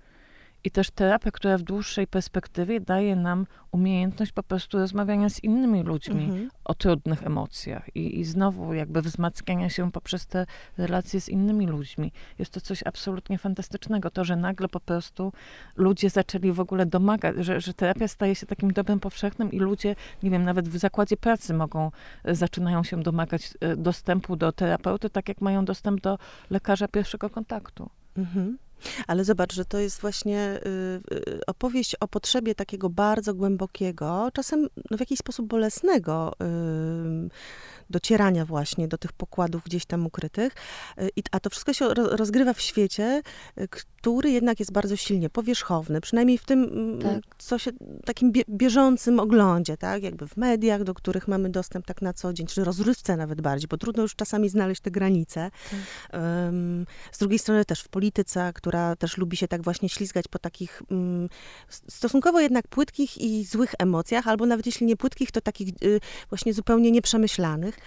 I też terapia, która w dłuższej perspektywie daje nam umiejętność po prostu rozmawiania z innymi ludźmi mhm. o trudnych emocjach i, i znowu jakby wzmacniania się poprzez te relacje z innymi ludźmi. Jest to coś absolutnie fantastycznego. To, że nagle po prostu ludzie zaczęli w ogóle domagać, że, że terapia staje się takim dobrem powszechnym i ludzie, nie wiem, nawet w zakładzie pracy mogą, e, zaczynają się domagać e, dostępu do terapeuty, tak jak mają dostęp do lekarza pierwszego kontaktu. Mhm. Ale zobacz, że to jest właśnie y, y, opowieść o potrzebie takiego bardzo głębokiego, czasem no, w jakiś sposób bolesnego docierania właśnie do tych pokładów gdzieś tam ukrytych. a to wszystko się rozgrywa w świecie, który jednak jest bardzo silnie powierzchowny, przynajmniej w tym, tak. co się, takim bieżącym oglądzie, tak, jakby w mediach, do których mamy dostęp tak na co dzień, czy rozrywce nawet bardziej, bo trudno już czasami znaleźć te granice. Tak. Um, z drugiej strony też w polityce, która też lubi się tak właśnie ślizgać po takich um, stosunkowo jednak płytkich i złych emocjach, albo nawet jeśli nie płytkich, to takich y, właśnie zupełnie nieprzemyślanych.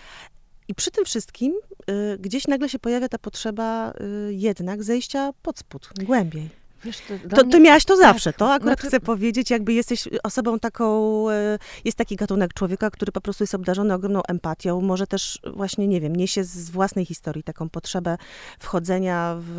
I przy tym wszystkim y, gdzieś nagle się pojawia ta potrzeba y, jednak zejścia pod spód, głębiej. Wiesz, to, to mnie... ty miałaś to tak, zawsze. To akurat znaczy... chcę powiedzieć, jakby jesteś osobą taką, e, jest taki gatunek człowieka, który po prostu jest obdarzony ogromną empatią, może też właśnie, nie wiem, niesie z własnej historii taką potrzebę wchodzenia w,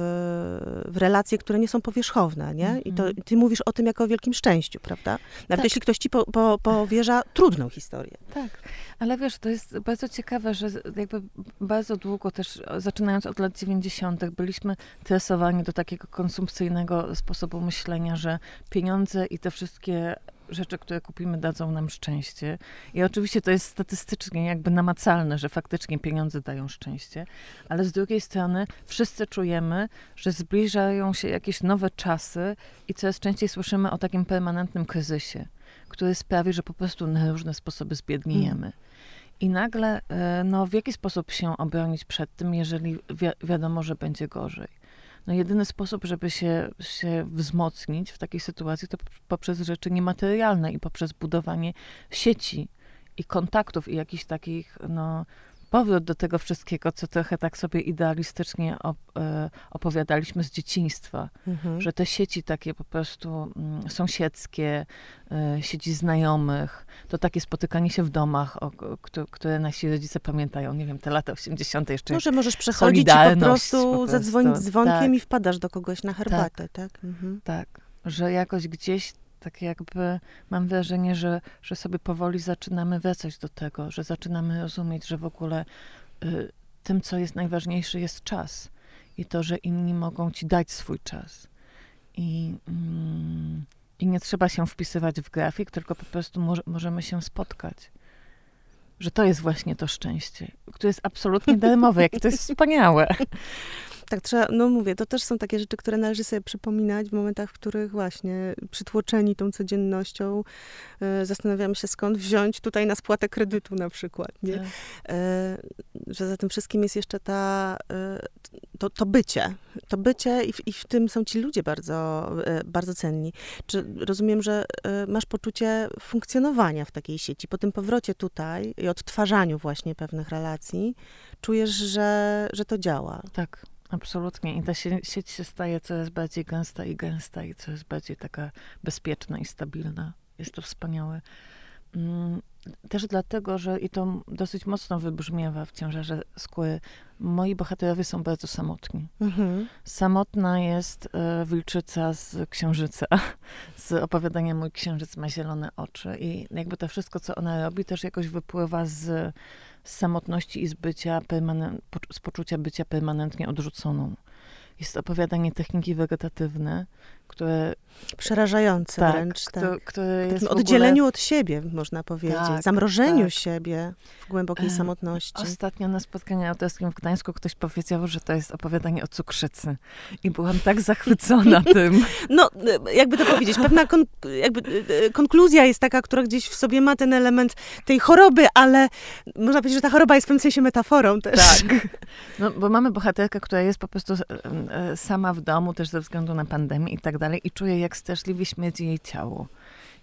w relacje, które nie są powierzchowne, nie? I to mhm. ty mówisz o tym jako o wielkim szczęściu, prawda? Nawet tak. jeśli ktoś ci po, po, powierza trudną historię. Tak, ale wiesz, to jest bardzo ciekawe, że jakby bardzo długo też, zaczynając od lat 90., byliśmy tresowani do takiego konsumpcyjnego sposobu myślenia, że pieniądze i te wszystkie rzeczy, które kupimy, dadzą nam szczęście. I oczywiście to jest statystycznie jakby namacalne, że faktycznie pieniądze dają szczęście, ale z drugiej strony wszyscy czujemy, że zbliżają się jakieś nowe czasy i coraz częściej słyszymy o takim permanentnym kryzysie, który sprawi, że po prostu na różne sposoby zbiedniejemy. I nagle, e, no w jaki sposób się obronić przed tym, jeżeli wi wiadomo, że będzie gorzej? No jedyny sposób, żeby się, się wzmocnić w takiej sytuacji, to poprzez rzeczy niematerialne i poprzez budowanie sieci i kontaktów i jakichś takich, no, powrót do tego wszystkiego, co trochę tak sobie idealistycznie e, opowiadaliśmy z dzieciństwa, mhm. że te sieci takie po prostu mm, sąsiedzkie, e, sieci znajomych, to takie spotykanie się w domach, o, które, nasi rodzice pamiętają, nie wiem, te lata 80. jeszcze. Może możesz przechodzić i po prostu, po prostu zadzwonić dzwonkiem tak. i wpadasz do kogoś na herbatę, tak? Tak, mhm. tak że jakoś gdzieś tak jakby mam wrażenie, że, że sobie powoli zaczynamy wracać do tego, że zaczynamy rozumieć, że w ogóle y, tym, co jest najważniejsze, jest czas. I to, że inni mogą ci dać swój czas. I, mm, i nie trzeba się wpisywać w grafik, tylko po prostu może, możemy się spotkać. Że to jest właśnie to szczęście, które jest absolutnie darmowe, jakie to jest wspaniałe. *laughs* Tak, trzeba, no mówię, to też są takie rzeczy, które należy sobie przypominać w momentach, w których właśnie przytłoczeni tą codziennością e, zastanawiamy się, skąd wziąć tutaj na spłatę kredytu na przykład, nie? Tak. E, że za tym wszystkim jest jeszcze ta, e, to, to bycie, to bycie i w, i w tym są ci ludzie bardzo, e, bardzo cenni. Czy rozumiem, że e, masz poczucie funkcjonowania w takiej sieci, po tym powrocie tutaj i odtwarzaniu właśnie pewnych relacji, czujesz, że, że to działa. Tak. Absolutnie. I ta sieć się staje coraz bardziej gęsta i gęsta i coraz bardziej taka bezpieczna i stabilna. Jest to wspaniałe. Mm, też dlatego, że i to dosyć mocno wybrzmiewa w ciężarze skóry, moi bohaterowie są bardzo samotni. Mhm. Samotna jest e, wilczyca z Księżyca, *laughs* z opowiadania Mój Księżyc ma zielone oczy i jakby to wszystko, co ona robi, też jakoś wypływa z z samotności i z bycia, z poczucia bycia permanentnie odrzuconą. Jest opowiadanie techniki wegetatywne, które... Przerażające tak, wręcz. Kto, tak. Które jest oddzieleniu ogóle... od siebie, można powiedzieć. Tak, Zamrożeniu tak. siebie w głębokiej samotności. Ostatnio na spotkaniu autorskim w Gdańsku ktoś powiedział, że to jest opowiadanie o cukrzycy. I byłam tak zachwycona *laughs* tym. No, jakby to powiedzieć, pewna kon jakby, e, konkluzja jest taka, która gdzieś w sobie ma ten element tej choroby, ale można powiedzieć, że ta choroba jest w pewnym sensie metaforą też. Tak. *laughs* No, bo mamy bohaterkę, która jest po prostu e, sama w domu, też ze względu na pandemię i tak dalej i czuję, jak straszliwie śmierdzi jej ciało.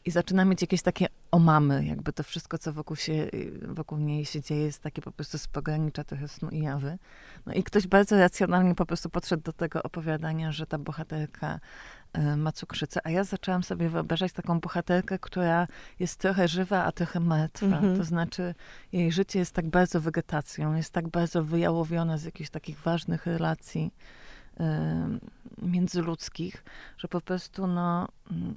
I zaczyna mieć jakieś takie omamy, jakby to wszystko, co wokół, się, wokół niej się dzieje, jest takie po prostu z pogranicza trochę snu i jawy. No i ktoś bardzo racjonalnie po prostu podszedł do tego opowiadania, że ta bohaterka y, ma cukrzycę, a ja zaczęłam sobie wyobrażać taką bohaterkę, która jest trochę żywa, a trochę martwa. Mm -hmm. To znaczy, jej życie jest tak bardzo wegetacją, jest tak bardzo wyjałowione z jakichś takich ważnych relacji międzyludzkich, że po prostu no, mm,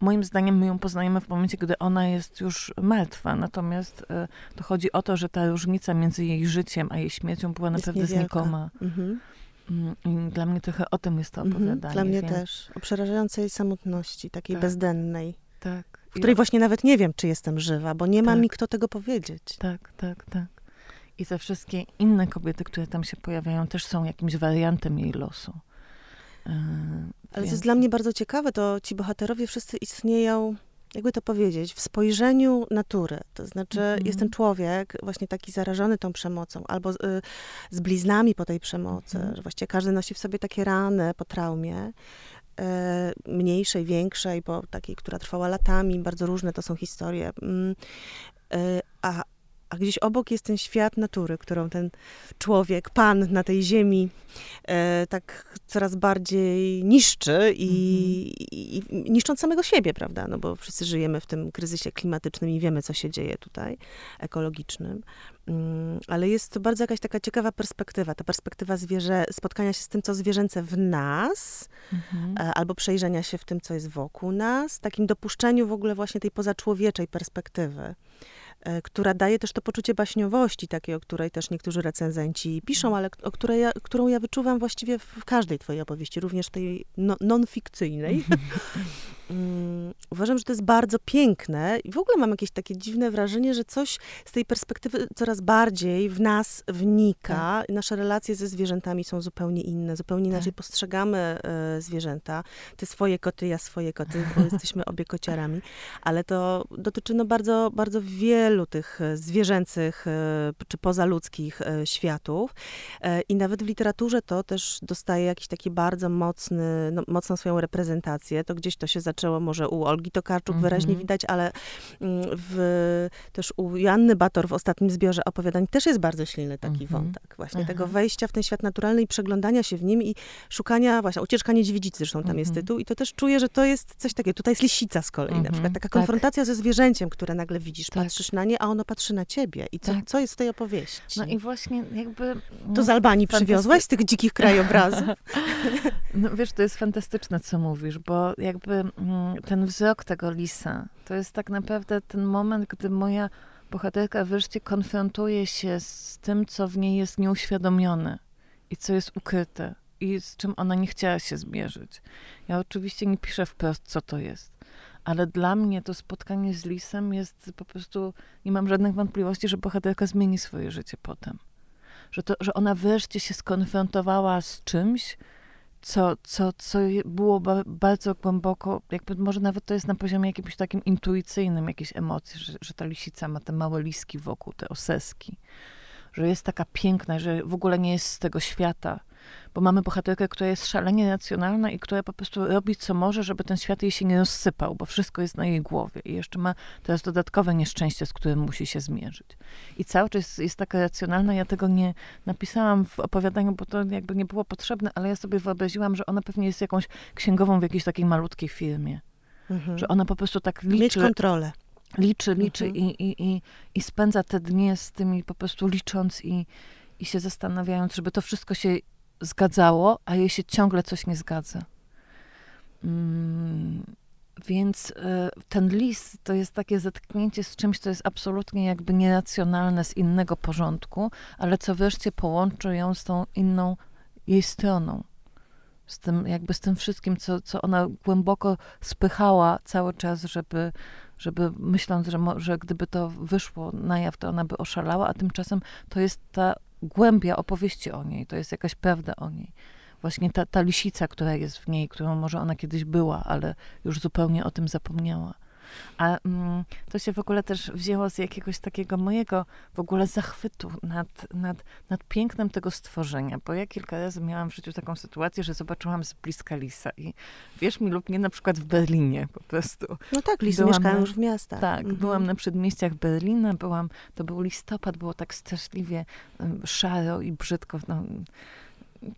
moim zdaniem my ją poznajemy w momencie, gdy ona jest już martwa. Natomiast e, to chodzi o to, że ta różnica między jej życiem a jej śmiercią była jest naprawdę niewielka. znikoma. Mhm. Mm, dla mnie trochę o tym jest to mhm. opowiadanie. Dla mnie więc... też. O przerażającej samotności, takiej tak. bezdennej. Tak. W której właśnie nawet nie wiem, czy jestem żywa, bo nie ma tak. mi kto tego powiedzieć. Tak, tak, tak. I te wszystkie inne kobiety, które tam się pojawiają, też są jakimś wariantem jej losu. Yy, Ale więc... co jest dla mnie bardzo ciekawe, to ci bohaterowie wszyscy istnieją, jakby to powiedzieć, w spojrzeniu natury. To znaczy, -hmm. jest ten człowiek właśnie taki zarażony tą przemocą, albo z, y, z bliznami po tej przemocy, -hmm. że właściwie każdy nosi w sobie takie rany po traumie. Y, mniejszej, większej, bo takiej, która trwała latami, bardzo różne to są historie. Mm, y, a, a gdzieś obok jest ten świat natury, którą ten człowiek, pan na tej ziemi, e, tak coraz bardziej niszczy i, mm-hmm. i, niszcząc samego siebie, prawda? No bo wszyscy żyjemy w tym kryzysie klimatycznym i wiemy, co się dzieje tutaj, ekologicznym. Mm, ale jest to bardzo jakaś taka ciekawa perspektywa, ta perspektywa zwierzę, spotkania się z tym, co zwierzęce w nas, mm-hmm. albo przejrzenia się w tym, co jest wokół nas, takim dopuszczeniu w ogóle właśnie tej pozaczłowieczej perspektywy. E, która daje też to poczucie baśniowości, takiej, o której też niektórzy recenzenci piszą, ale o której którą ja wyczuwam właściwie w każdej twojej opowieści, również tej no, non-fikcyjnej. *laughs* Mm, uważam, że to jest bardzo piękne i w ogóle mam jakieś takie dziwne wrażenie, że coś z tej perspektywy coraz bardziej w nas wnika. Tak. Nasze relacje ze zwierzętami są zupełnie inne, zupełnie inaczej tak. postrzegamy e, zwierzęta. Ty swoje koty, ja swoje koty, bo *laughs* jesteśmy obie kociarami, ale to dotyczy no, bardzo, bardzo wielu tych e, zwierzęcych e, czy pozaludzkich e, światów i nawet w literaturze to też dostaje jakiś taki bardzo mocny, no, mocną swoją reprezentację. To gdzieś to się zaczyna zaczęło może u Olgi Tokarczuk mm -hmm. wyraźnie widać, ale mm, w, też u Janny Bator w ostatnim zbiorze opowiadań też jest bardzo silny taki mm -hmm. wątek. Właśnie Aha. tego wejścia w ten świat naturalny i przeglądania się w nim i szukania, właśnie, ucieczka niedźwiedzicy zresztą tam mm -hmm. jest mhm. tytuł i to też czuję, że to jest coś takiego. Tutaj jest lisica z kolei na przykład. Mhm. Taka tak. konfrontacja ze zwierzęciem, które nagle widzisz, tak. patrzysz na nie, a ono patrzy na ciebie. I co, tak. co jest w tej opowieści? No i właśnie jakby... No, to z Albanii przywiozłaś, z tych dzikich krajobrazów? *laughs* no wiesz, to jest fantastyczne, co mówisz, bo jakby Mm, ten wzrok tego lisa, to jest tak naprawdę ten moment, gdy moja bohaterka wreszcie konfrontuje się z tym, co w niej jest nieuświadomione i co jest ukryte i z czym ona nie chciała się zmierzyć. Ja oczywiście nie piszę wprost, co to jest, ale dla mnie to spotkanie z lisem jest po prostu, nie mam żadnych wątpliwości, że bohaterka zmieni swoje życie potem. Że, to, że ona wreszcie się skonfrontowała z czymś, co, co, co było ba bardzo głęboko, jakby może nawet to jest na poziomie jakimś takim intuicyjnym, jakieś emocji, że, że ta lisica ma te małe liski wokół, te oseski, że jest taka piękna, że w ogóle nie jest z tego świata, bo mamy bohaterkę, która jest szalenie racjonalna i która po prostu robi co może, żeby ten świat jej się nie rozsypał, bo wszystko jest na jej głowie i jeszcze ma teraz dodatkowe nieszczęście, z którym musi się zmierzyć. I cały czas jest taka racjonalna, ja tego nie napisałam w opowiadaniu, bo to jakby nie było potrzebne, ale ja sobie wyobraziłam, że ona pewnie jest jakąś księgową w jakiejś takiej malutkiej firmie. Mhm. Że ona po prostu tak liczy. Mieć kontrolę liczy, liczy mhm. i, i, i, i spędza te dnie z tymi po prostu licząc i, i się zastanawiając, żeby to wszystko się zgadzało, a jej się ciągle coś nie zgadza. Mm, więc y, ten list to jest takie zetknięcie z czymś, co jest absolutnie jakby nieracjonalne z innego porządku, ale co wreszcie połączy ją z tą inną jej stroną. Z tym, jakby z tym wszystkim, co, co ona głęboko spychała cały czas, żeby, żeby myśląc, że, że gdyby to wyszło na jaw, to ona by oszalała, a tymczasem to jest ta głębia opowieści o niej, to jest jakaś prawda o niej. Właśnie ta, ta lisica, która jest w niej, którą może ona kiedyś była, ale już zupełnie o tym zapomniała. A mm, to się w ogóle też wzięło z jakiegoś takiego mojego w ogóle zachwytu nad, nad, nad pięknem tego stworzenia, bo ja kilka razy miałam w życiu taką sytuację, że zobaczyłam z bliska lisa i wierz mi lub nie, na przykład w Berlinie po prostu. No tak, lisy mieszkają już w miastach. Tak, mhm. byłam na przedmieściach Berlina, byłam, to był listopad, było tak straszliwie um, szaro i brzydko. No,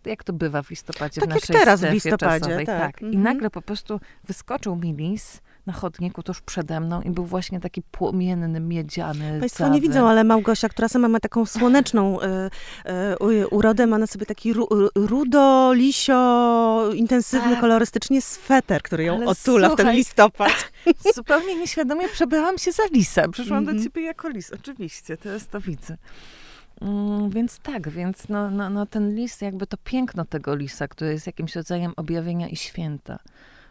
jak to bywa w listopadzie tak w naszej jak teraz w listopadzie, czasowej. tak. tak. I nagle po prostu wyskoczył mi lis na chodniku tuż przede mną i był właśnie taki płomienny, miedziany. Państwo nie widzą, ale Małgosia, która sama ma taką słoneczną y, y, urodę, ma na sobie taki ru, rudo, lisio, intensywny tak. kolorystycznie sweter, który ją ale otula słuchaj, w ten listopad. *laughs* Zupełnie nieświadomie przebrałam się za lisa. Przyszłam mm -hmm. do mhm. ciebie jako lis, oczywiście, teraz to widzę. Mm, więc tak, więc no, no, no ten lis, jakby to piękno tego lisa, który jest jakimś rodzajem objawienia i święta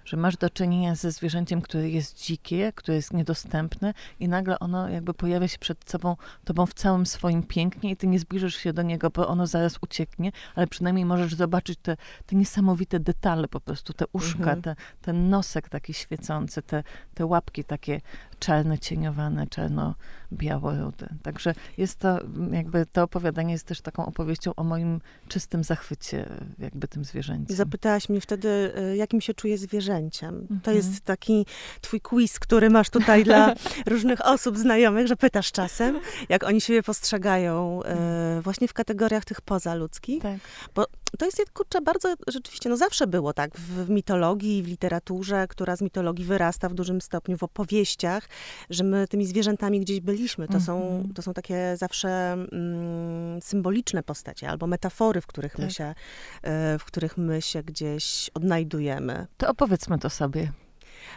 że masz do czynienia ze zwierzęciem, które jest dzikie, które jest niedostępne i nagle ono jakby pojawia się przed sobą, tobą w całym swoim pięknie i ty nie zbliżysz się do niego, bo ono zaraz ucieknie, ale przynajmniej możesz zobaczyć te, te niesamowite detale po prostu, te uszka, mhm. te, ten nosek taki świecący, te, te łapki takie czarne, cieniowane, czarno-białorude. Także jest to, jakby to opowiadanie jest też taką opowieścią o moim czystym zachwycie jakby tym zwierzęciem. Zapytałaś mnie wtedy, e, jakim się czuje zwierzęciem. Mhm. To jest taki twój quiz, który masz tutaj dla *laughs* różnych osób znajomych, że pytasz czasem, jak oni siebie postrzegają e, właśnie w kategoriach tych pozaludzkich. Tak. Bo to jest, kurczę, bardzo rzeczywiście, no zawsze było tak w mitologii, w literaturze, która z mitologii wyrasta w dużym stopniu w opowieściach, że my tymi zwierzętami gdzieś byliśmy. To, mm -hmm. są, mhm. to są takie zawsze mm, symboliczne postacie albo metafory, w których, tak. my się, e, w których my się gdzieś odnajdujemy. To opowiedzmy to sobie.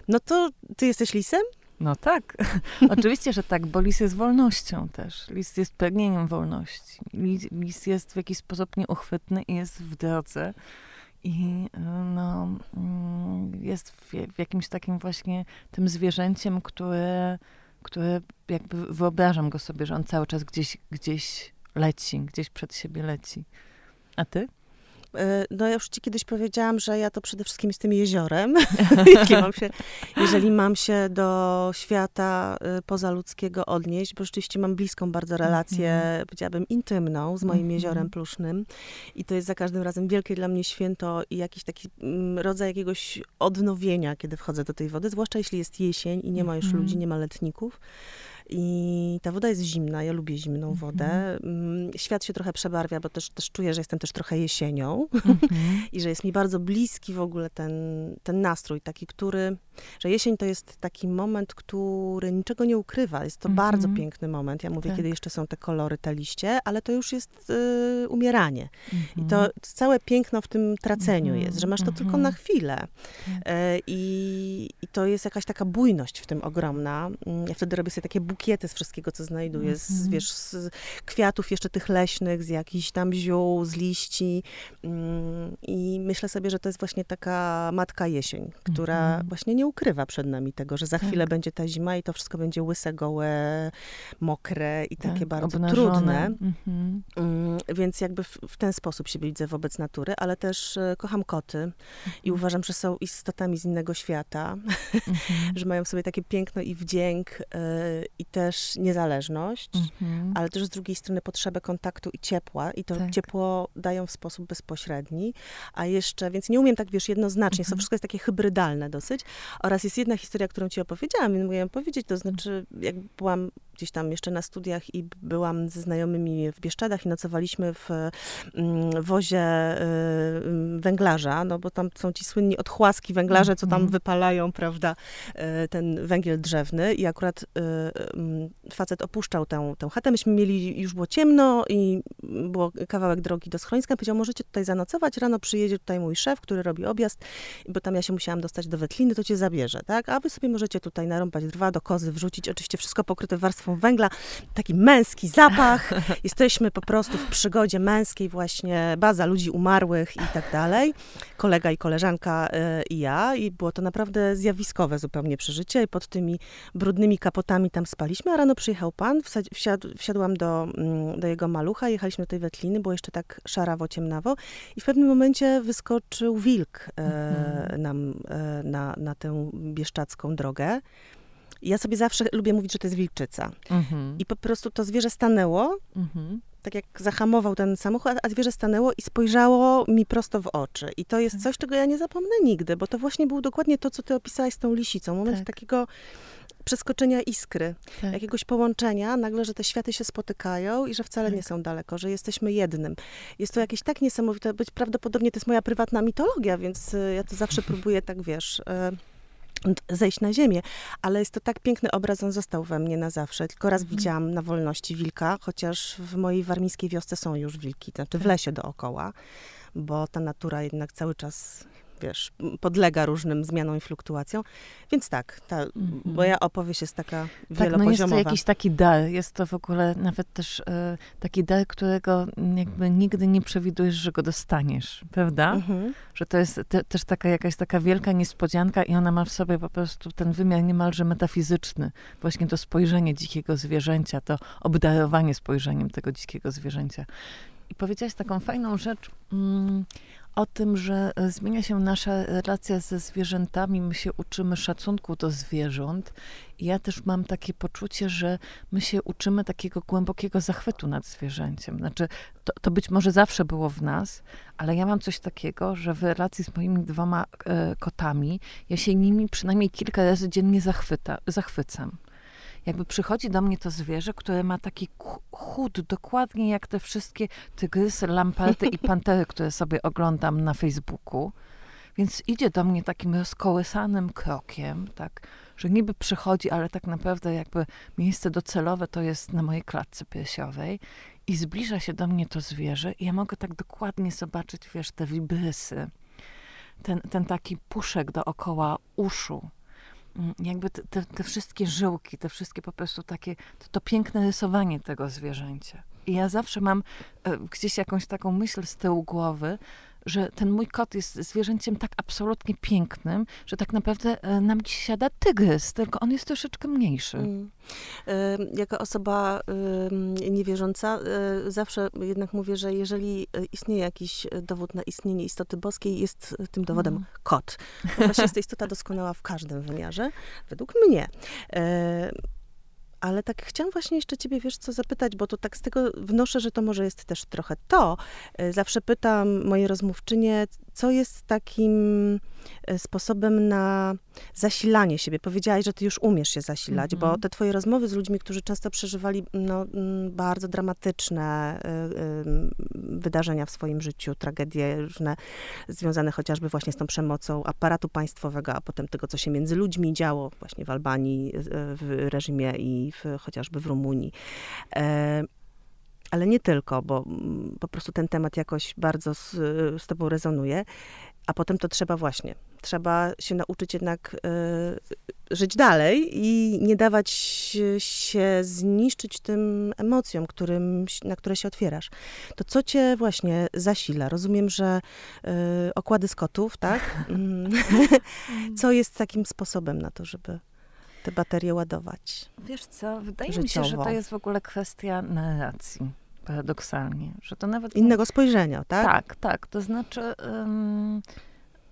No to ty jesteś lisem? No tak, *laughs* oczywiście, że tak, bo lis jest wolnością też. Lis jest pragnieniem wolności. Lis, lis jest w jakiś sposób nieuchwytny i jest w drodze i no, mm, jest w, w jakimś takim właśnie tym zwierzęciem, które, które jakby wyobrażam go sobie, że on cały czas gdzieś, gdzieś leci, gdzieś przed siebie leci. A ty? E, no ja już ci kiedyś powiedziałam, że ja to przede wszystkim z tym jeziorem. *laughs* mam się, jeżeli mam się do świata y, pozaludzkiego odnieść, bo rzeczywiście mam bliską bardzo relację, mm -hmm. powiedziałabym, intymną z moim mm -hmm. jeziorem plusznym. I to jest za każdym razem wielkie dla mnie święto i jakiś taki mm, rodzaj jakiegoś odnowienia, kiedy wchodzę do tej wody, zwłaszcza jeśli jest jesień i nie ma już mm -hmm. ludzi, nie ma letników. I ta woda jest zimna, ja lubię zimną mhm. wodę. Mm. Świat się trochę przebarwia, bo też, też czuję, że jestem też trochę jesienią mm -hmm. *laughs* i że jest mi bardzo bliski w ogóle ten, ten nastrój, taki, który, że jesień to jest taki moment, który niczego nie ukrywa. Jest to mm -hmm. bardzo piękny moment. Ja mówię, tak. kiedy jeszcze są te kolory, te liście, ale to już jest y, umieranie. I to mhm. całe piękno w tym traceniu jest, że masz to tylko na chwilę. Y, i, to jest jakaś taka bujność w tym ogromna. Mm, ja wtedy robię sobie takie bukiety z wszystkiego, co znajduję, z, mm -hmm. wiesz, z kwiatów jeszcze tych leśnych, z jakichś tam ziół, z liści. Mm, I myślę sobie, że to jest właśnie taka matka jesień, która mm -hmm. właśnie nie ukrywa przed nami tego, że za tak. chwilę będzie ta zima i to wszystko będzie łyse, gołe, mokre i tak, takie bardzo obnażone. trudne. -hmm. Więc jakby w, w, ten sposób się widzę wobec natury, ale też e, kocham koty i mhm. uważam, że są istotami z innego świata, mhm. *laughs* że mają w sobie takie piękno i wdzięk y, i też niezależność, mhm. ale też z drugiej strony potrzebę kontaktu i ciepła i to tak. ciepło dają w sposób bezpośredni, a jeszcze, więc nie umiem tak, wiesz, jednoznacznie, mhm. to wszystko jest takie hybrydalne dosyć, oraz jest jedna historia, którą ci opowiedziałam i mogłam powiedzieć, to znaczy, jak byłam gdzieś tam jeszcze na studiach i byłam ze znajomymi w Bieszczadach i nocowaliśmy w mm, wozie y, węglarza, no bo tam są ci słynni odchłaski węglarze, co tam mm. wypalają, prawda, y, ten węgiel drzewny i akurat y, facet opuszczał tę, tę chatę. Myśmy mieli, już było ciemno i było kawałek drogi do schroniska. Powiedział, możecie tutaj zanocować, rano przyjedzie tutaj mój szef, który robi objazd, bo tam ja się musiałam dostać do Wetliny, to cię zabierze, tak? A wy sobie możecie tutaj narąbać drwa, do kozy wrzucić, oczywiście wszystko pokryte warstwą węgla, taki męski zapach. *laughs* Jesteśmy po prostu w przygodzie męskiej właśnie, baza ludzi umarłych i tak dalej. Kolega i koleżanka y, i ja i było to naprawdę zjawiskowe zupełnie przeżycie i pod tymi brudnymi kapotami tam spaliśmy, a rano przyjechał pan, wsiadł, wsiadłam do, mm, do jego malucha, jechaliśmy do tej wetliny, było jeszcze tak szarawo, ciemnawo i w pewnym momencie wyskoczył wilk e, nam e, na, na tę bieszczacką drogę. Ja sobie zawsze lubię mówić, że to jest wilczyca. Mhm. I po prostu to zwierzę stanęło, mhm. tak jak zahamował ten samochód, a zwierzę stanęło i spojrzało mi prosto w oczy. I to jest tak. coś, czego ja nie zapomnę nigdy, bo to właśnie było dokładnie to, co ty opisałaś z tą lisicą. Moment tak. takiego przeskoczenia iskry, tak. jakiegoś połączenia, nagle, że te światy się spotykają i że wcale tak. nie są daleko, że jesteśmy jednym. Jest to jakieś tak niesamowite, być prawdopodobnie to jest moja prywatna mitologia, więc y, ja to zawsze próbuję tak, wiesz... Zejść na ziemię, ale jest to tak piękny obraz, on został we mnie na zawsze. Tylko raz mhm. widziałam na wolności wilka, chociaż w mojej warmińskiej wiosce są już wilki, znaczy w lesie dookoła, bo ta natura jednak cały czas wiesz, podlega różnym zmianom i fluktuacjom. Więc tak, ta mm-hmm. moja opowieść jest taka wielopoziomowa. Tak, no jest to jakiś taki dar, jest to w ogóle nawet też y, taki dar, którego jakby nigdy nie przewidujesz, że go dostaniesz, prawda? Mm-hmm. Że to jest te, też taka jakaś taka wielka niespodzianka i ona ma w sobie po prostu ten wymiar niemalże metafizyczny. Właśnie to spojrzenie dzikiego zwierzęcia, to obdarowanie spojrzeniem tego dzikiego zwierzęcia. I powiedziałaś taką fajną rzecz mm, o tym, że e, zmienia się nasza relacja ze zwierzętami, my się uczymy szacunku do zwierząt. Ja też mam takie poczucie, że my się uczymy takiego głębokiego zachwytu nad zwierzęciem. Znaczy, to, to być może zawsze było w nas, ale ja mam coś takiego, że w relacji z moimi dwoma e, kotami, ja się nimi przynajmniej kilka razy dziennie zachwyta, zachwycam jakby przychodzi do mnie to zwierzę, które ma taki chód, dokładnie jak te wszystkie tygrysy, lamparty i *laughs* pantery, które sobie oglądam na Facebooku. Więc idzie do mnie takim rozkołysanym krokiem, tak, że niby przychodzi, ale tak naprawdę jakby miejsce docelowe to jest na mojej klatce piersiowej i zbliża się do mnie to zwierzę i ja mogę tak dokładnie zobaczyć, wiesz, te wibrysy, ten, ten taki puszek dookoła uszu, jakby te, te, te, wszystkie żyłki, te wszystkie po prostu takie, to, to, piękne rysowanie tego zwierzęcia. I ja zawsze mam e, gdzieś jakąś taką myśl z tyłu głowy, że ten mój kot jest zwierzęciem tak absolutnie pięknym, że tak naprawdę e, nam dziś siada tygrys, tylko on jest troszeczkę mniejszy. Mm. E, jako osoba niewierząca, e, zawsze jednak mówię, że jeżeli istnieje jakiś dowód na istnienie istoty boskiej, jest tym dowodem mm. kot. Właśnie jest to istota doskonała w każdym wymiarze, według mnie. Ale tak chciałam właśnie jeszcze ciebie, wiesz, co zapytać, bo to tak z tego wnoszę, że to może jest też trochę to. E, zawsze pytam moje rozmówczynie, co jest takim e, sposobem na zasilanie siebie? Powiedziałaś, że ty już umiesz się zasilać, bo mhm. te twoje rozmowy z ludźmi, którzy często przeżywali no, mm, bardzo dramatyczne y, wydarzenia w swoim życiu, tragedie różne związane chociażby właśnie z tą przemocą aparatu państwowego, a potem tego, co się między ludźmi działo właśnie w Albanii, w reżimie i w, chociażby w Rumunii. Ale nie tylko, bo mm, po prostu ten temat jakoś bardzo z, z tobą rezonuje. A potem to trzeba właśnie, trzeba się nauczyć jednak y, żyć dalej i nie dawać się zniszczyć tym emocjom, którym, na które się otwierasz. To co cię właśnie zasila? Rozumiem, że y, okłady z kotów, tak? *laughs* Mm. *laughs* *laughs* co jest takim sposobem na to, żeby te baterie ładować? Wiesz co, wydaje Życiowo. mi się, że to jest w ogóle kwestia narracji paradoksalnie, że to nawet... Innego spojrzenia, tak? Tak, tak. To znaczy, um,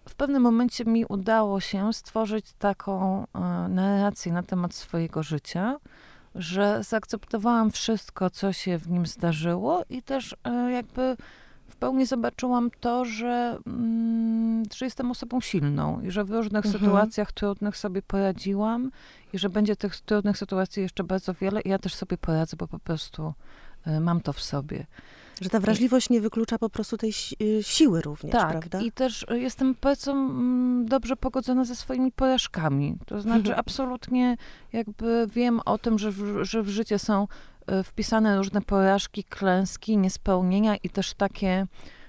w pewnym momencie mi udało się stworzyć taką um, narrację na temat swojego życia, że zaakceptowałam wszystko, co się w nim zdarzyło i też um, jakby pełni zobaczyłam to, że, mm, że jestem osobą silną i że w różnych mhm. sytuacjach trudnych sobie poradziłam i że będzie tych trudnych sytuacji jeszcze bardzo wiele i ja też sobie poradzę, bo po prostu E, mam to w sobie. Że ta wrażliwość nie wyklucza po prostu tej y, siły również, tak, prawda? i też jestem bardzo mm, dobrze pogodzona ze swoimi porażkami. To znaczy absolutnie jakby wiem o tym, że w, że w życie są wpisane różne porażki, klęski, niespełnienia i też takie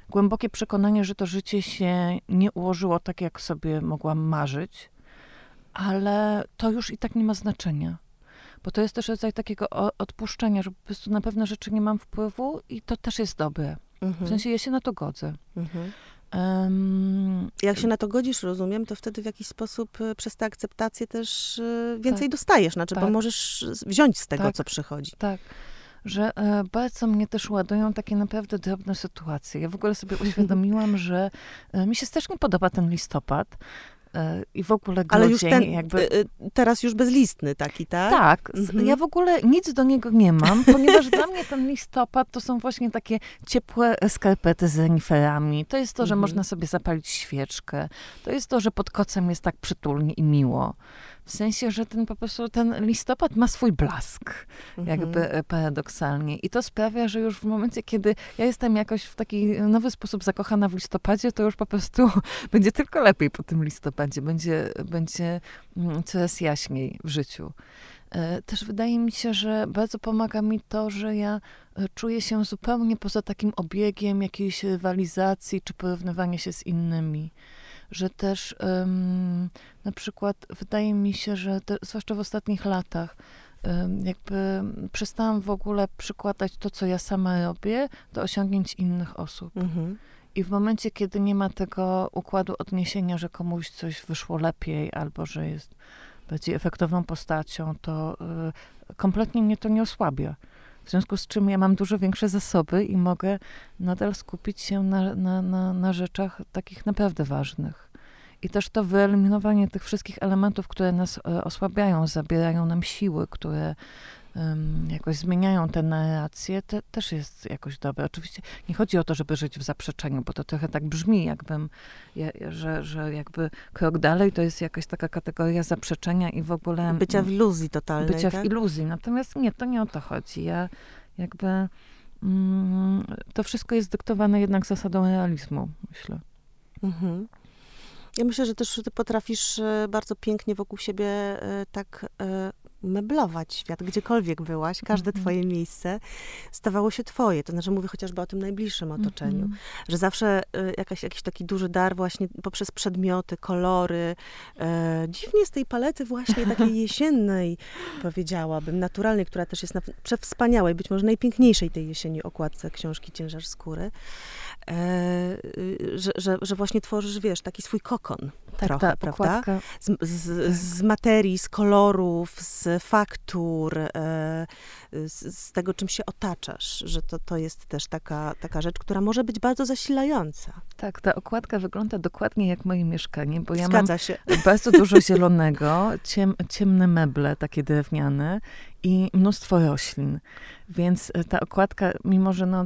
głębokie przekonanie, że to życie się nie ułożyło tak, jak sobie mogłam marzyć, ale to już i tak nie ma znaczenia bo to jest też rodzaj takiego odpuszczenia, że po prostu na pewne rzeczy nie mam wpływu i to też jest dobre. Mhm. W sensie ja się na to godzę. Mhm. Um, Jak się na to godzisz, rozumiem, to wtedy w jakiś sposób y, przez tę akceptację też y, więcej tak. dostajesz, znaczy, tak. bo możesz wziąć z tego, tak. co przychodzi. Tak że e, bardzo mnie też ładują takie naprawdę drobne sytuacje. Ja w ogóle sobie uświadomiłam, że e, mi się strasznie podoba ten listopad, i w ogóle grudzień, Ale już ten, jakby... Y, y, teraz już bezlistny taki, tak? Tak. Mhm. Ja w ogóle nic do niego nie mam, *laughs* ponieważ dla mnie ten listopad to są właśnie takie ciepłe skarpety z reniferami. To jest to, że mhm. można sobie zapalić świeczkę. To jest to, że pod kocem jest tak przytulnie i miło. W sensie, że ten po prostu ten listopad ma swój blask, mhm. jakby e, paradoksalnie. I to sprawia, że już w momencie, kiedy ja jestem jakoś w taki nowy sposób zakochana w listopadzie, to już po prostu *laughs* będzie tylko lepiej po tym listopadzie. Będzie, będzie mm, coraz jaśniej w życiu. E, też wydaje mi się, że bardzo pomaga mi to, że ja e, czuję się zupełnie poza takim obiegiem jakiejś rywalizacji czy porównywania się z innymi że też na przykład wydaje mi się, że te, zwłaszcza w ostatnich latach, jakby przestałam w ogóle przykładać to, co ja sama robię, do osiągnięć innych osób. Mhm. I w momencie, kiedy nie ma tego układu odniesienia, że komuś coś wyszło lepiej, albo że jest bardziej efektowną postacią, to y, kompletnie mnie to nie osłabia. W związku z czym ja mam dużo większe zasoby i mogę nadal skupić się na, na, na, na rzeczach takich naprawdę ważnych. I też to wyeliminowanie tych wszystkich elementów, które nas e, osłabiają, zabierają nam siły, które jakoś zmieniają te narracje, te, też jest jakoś dobre. Oczywiście nie chodzi o to, żeby żyć w zaprzeczeniu, bo to trochę tak brzmi, jakbym, że, że jakby krok dalej to jest jakaś taka kategoria zaprzeczenia i w ogóle... Bycia w iluzji totalnej, Bycia tak? w iluzji. Natomiast nie, to nie o to chodzi. Ja jakby... Mm, to wszystko jest dyktowane jednak zasadą realizmu, myślę. Mhm. Ja myślę, że też ty potrafisz e, bardzo pięknie wokół siebie e, tak meblować świat, gdziekolwiek byłaś, każde mm -hmm. twoje miejsce stawało się twoje. To znaczy mówię chociażby o tym najbliższym otoczeniu, mm -hmm. że zawsze y, jakaś, jakiś taki duży dar właśnie poprzez przedmioty, kolory. E, dziwnie z tej palety właśnie takiej *laughs* jesiennej, powiedziałabym, naturalnej, która też jest na przewspaniałej, być może najpiękniejszej tej jesieni okładce książki Ciężar Skóry. E, że, że, że, właśnie tworzysz, wiesz, taki swój kokon tak, trochę, ta prawda? Z, z, tak. z, materii, z kolorów, z faktur, e, z, z, tego, czym się otaczasz, że to, to jest też taka, taka rzecz, która może być bardzo zasilająca. Tak, ta okładka wygląda dokładnie jak moje mieszkanie, bo ja Zgadza mam się. bardzo dużo zielonego, ciem, ciemne meble, takie drewniane i mnóstwo roślin. Więc e, ta okładka, mimo że no,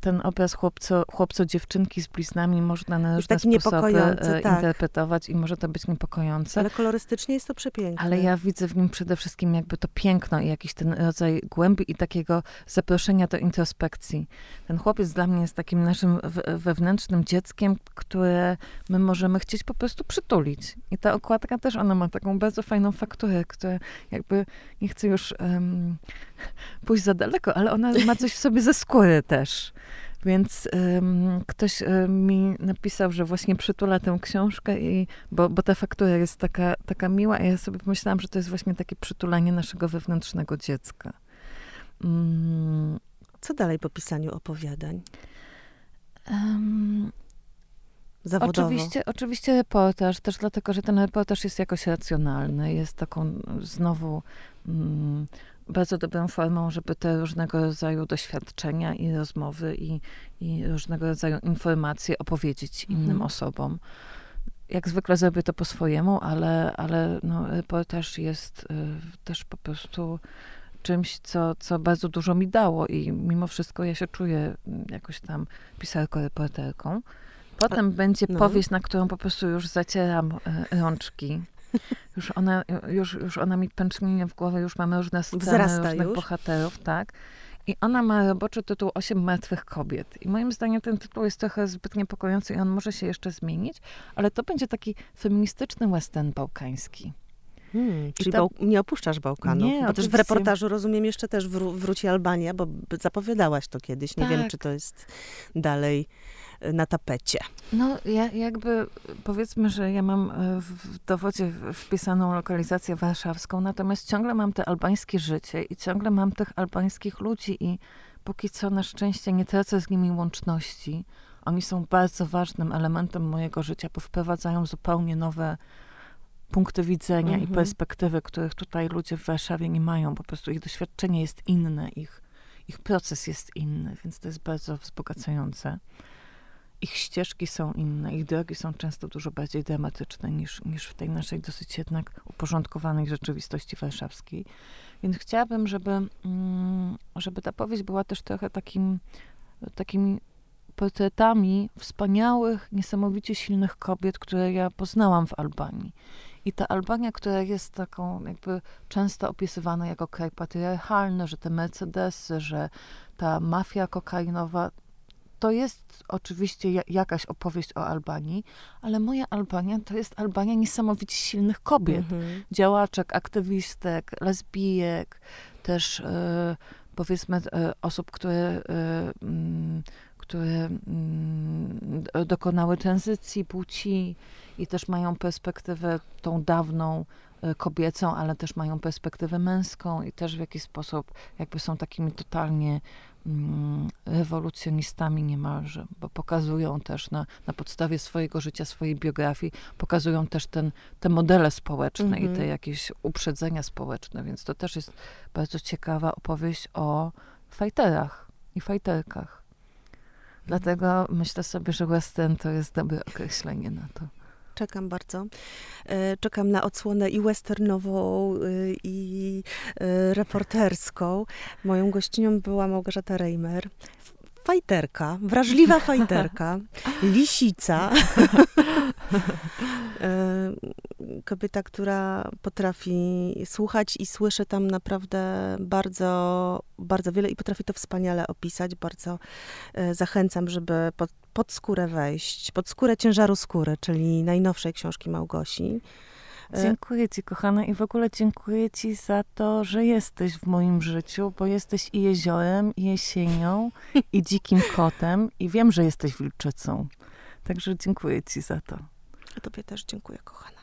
ten obraz chłopco, chłopco-dziewczynki z bliznami można na różne sposoby e, tak. interpretować i może to być niepokojące. Ale kolorystycznie jest to przepiękne. Ale ja widzę w nim przede wszystkim jakby to piękno i jakiś ten rodzaj głębi i takiego zaproszenia do introspekcji. Ten chłopiec dla mnie jest takim naszym wewnętrznym dzieckiem, które my możemy chcieć po prostu przytulić. I ta okładka też, ona ma taką bardzo fajną fakturę, która jakby, nie chcę już um, pójść za daleko, ale ona ma coś w sobie ze skóry też. Więc um, ktoś um, mi napisał, że właśnie przytula tę książkę, i, bo, bo ta faktura jest taka, taka miła, a ja sobie pomyślałam, że to jest właśnie takie przytulanie naszego wewnętrznego dziecka. Um, Co dalej po pisaniu opowiadań? Zawodowo. Oczywiście, oczywiście reportaż, też dlatego, że ten reportaż jest jakoś racjonalny, jest taką znowu bardzo dobrą formą, żeby te różnego rodzaju doświadczenia i rozmowy i, i różnego rodzaju informacje opowiedzieć mhm. innym osobom. Jak zwykle zrobię to po swojemu, ale, ale no, reportaż jest y, też po prostu czymś, co, co bardzo dużo mi dało i mimo wszystko ja się czuję mm, jakoś tam pisarką, reporterką. Potem A, będzie no. powieść, na którą po prostu już zacieram y, rączki już ona, już, już ona mi pęcznieje w głowę, już mamy różne sceny, Wzrasta różnych już. bohaterów, tak. I ona ma roboczy tytuł Osiem martwych kobiet. I moim zdaniem ten tytuł jest trochę zbyt niepokojący i on może się jeszcze zmienić, ale to będzie taki feministyczny western bałkański. Hmm, czyli ta... nie opuszczasz Bałkanu. Nie, bo też w reportażu rozumiem jeszcze też wró wróci Albania, bo zapowiadałaś to kiedyś. Nie tak. wiem, czy to jest dalej na tapecie. No, ja jakby powiedzmy, że ja mam e, w dowodzie wpisaną lokalizację warszawską, natomiast ciągle mam te albańskie życie i ciągle mam tych albańskich ludzi i póki co na szczęście nie tracę z nimi łączności. Oni są bardzo ważnym elementem mojego życia, bo wprowadzają zupełnie nowe punkty widzenia i mhm. perspektywy, których tutaj ludzie w Warszawie nie mają. Po prostu ich doświadczenie jest inne, ich, ich proces jest inny, więc to jest bardzo wzbogacające ich ścieżki są inne, ich drogi są często dużo bardziej dramatyczne niż, niż w tej naszej dosyć jednak uporządkowanej rzeczywistości warszawskiej. Więc chciałabym, żeby, mm, żeby ta powieść była też trochę takim, takimi portretami wspaniałych, niesamowicie silnych kobiet, które ja poznałam w Albanii. I ta Albania, która jest taką jakby często opisywana jako kraj patriarchalny, że te Mercedesy, że ta mafia kokainowa, to jest oczywiście jakaś opowieść o Albanii, ale moja Albania to jest Albania niesamowicie silnych kobiet, mhm. działaczek, aktywistek, lesbijek, też e, powiedzmy e, osób, które, e, mm, które mm, dokonały tranzycji płci i też mają perspektywę tą dawną kobiecą, ale też mają perspektywę męską i też w jakiś sposób jakby są takimi totalnie rewolucjonistami niemalże, bo pokazują też na, na podstawie swojego życia, swojej biografii, pokazują też ten, te modele społeczne mm -hmm. i te mhm. jakieś uprzedzenia społeczne, więc to też jest bardzo ciekawa opowieść o fajterach i fajterkach. Dlatego myślę sobie, że western to jest dobre określenie na to. Czekam bardzo. E, czekam na odsłonę i westernową, y, i y, reporterską. Moją gościnią była Małgorzata Reimer fajterka, wrażliwa fajterka, *laughs* lisica. *laughs* E, kobieta, która potrafi słuchać i słyszy tam naprawdę bardzo, bardzo wiele i potrafi to wspaniale opisać. Bardzo e, zachęcam, żeby pod, pod skórę wejść, pod skórę ciężaru skóry, czyli najnowszej książki Małgosi. E, dziękuję ci, kochana, i w ogóle dziękuję ci za to, że jesteś w moim życiu, bo jesteś i jeziorem, i jesienią, *laughs* i dzikim kotem, i wiem, że jesteś wilczycą. Także dziękuję ci za to. A tobie też dziękuję, kochana.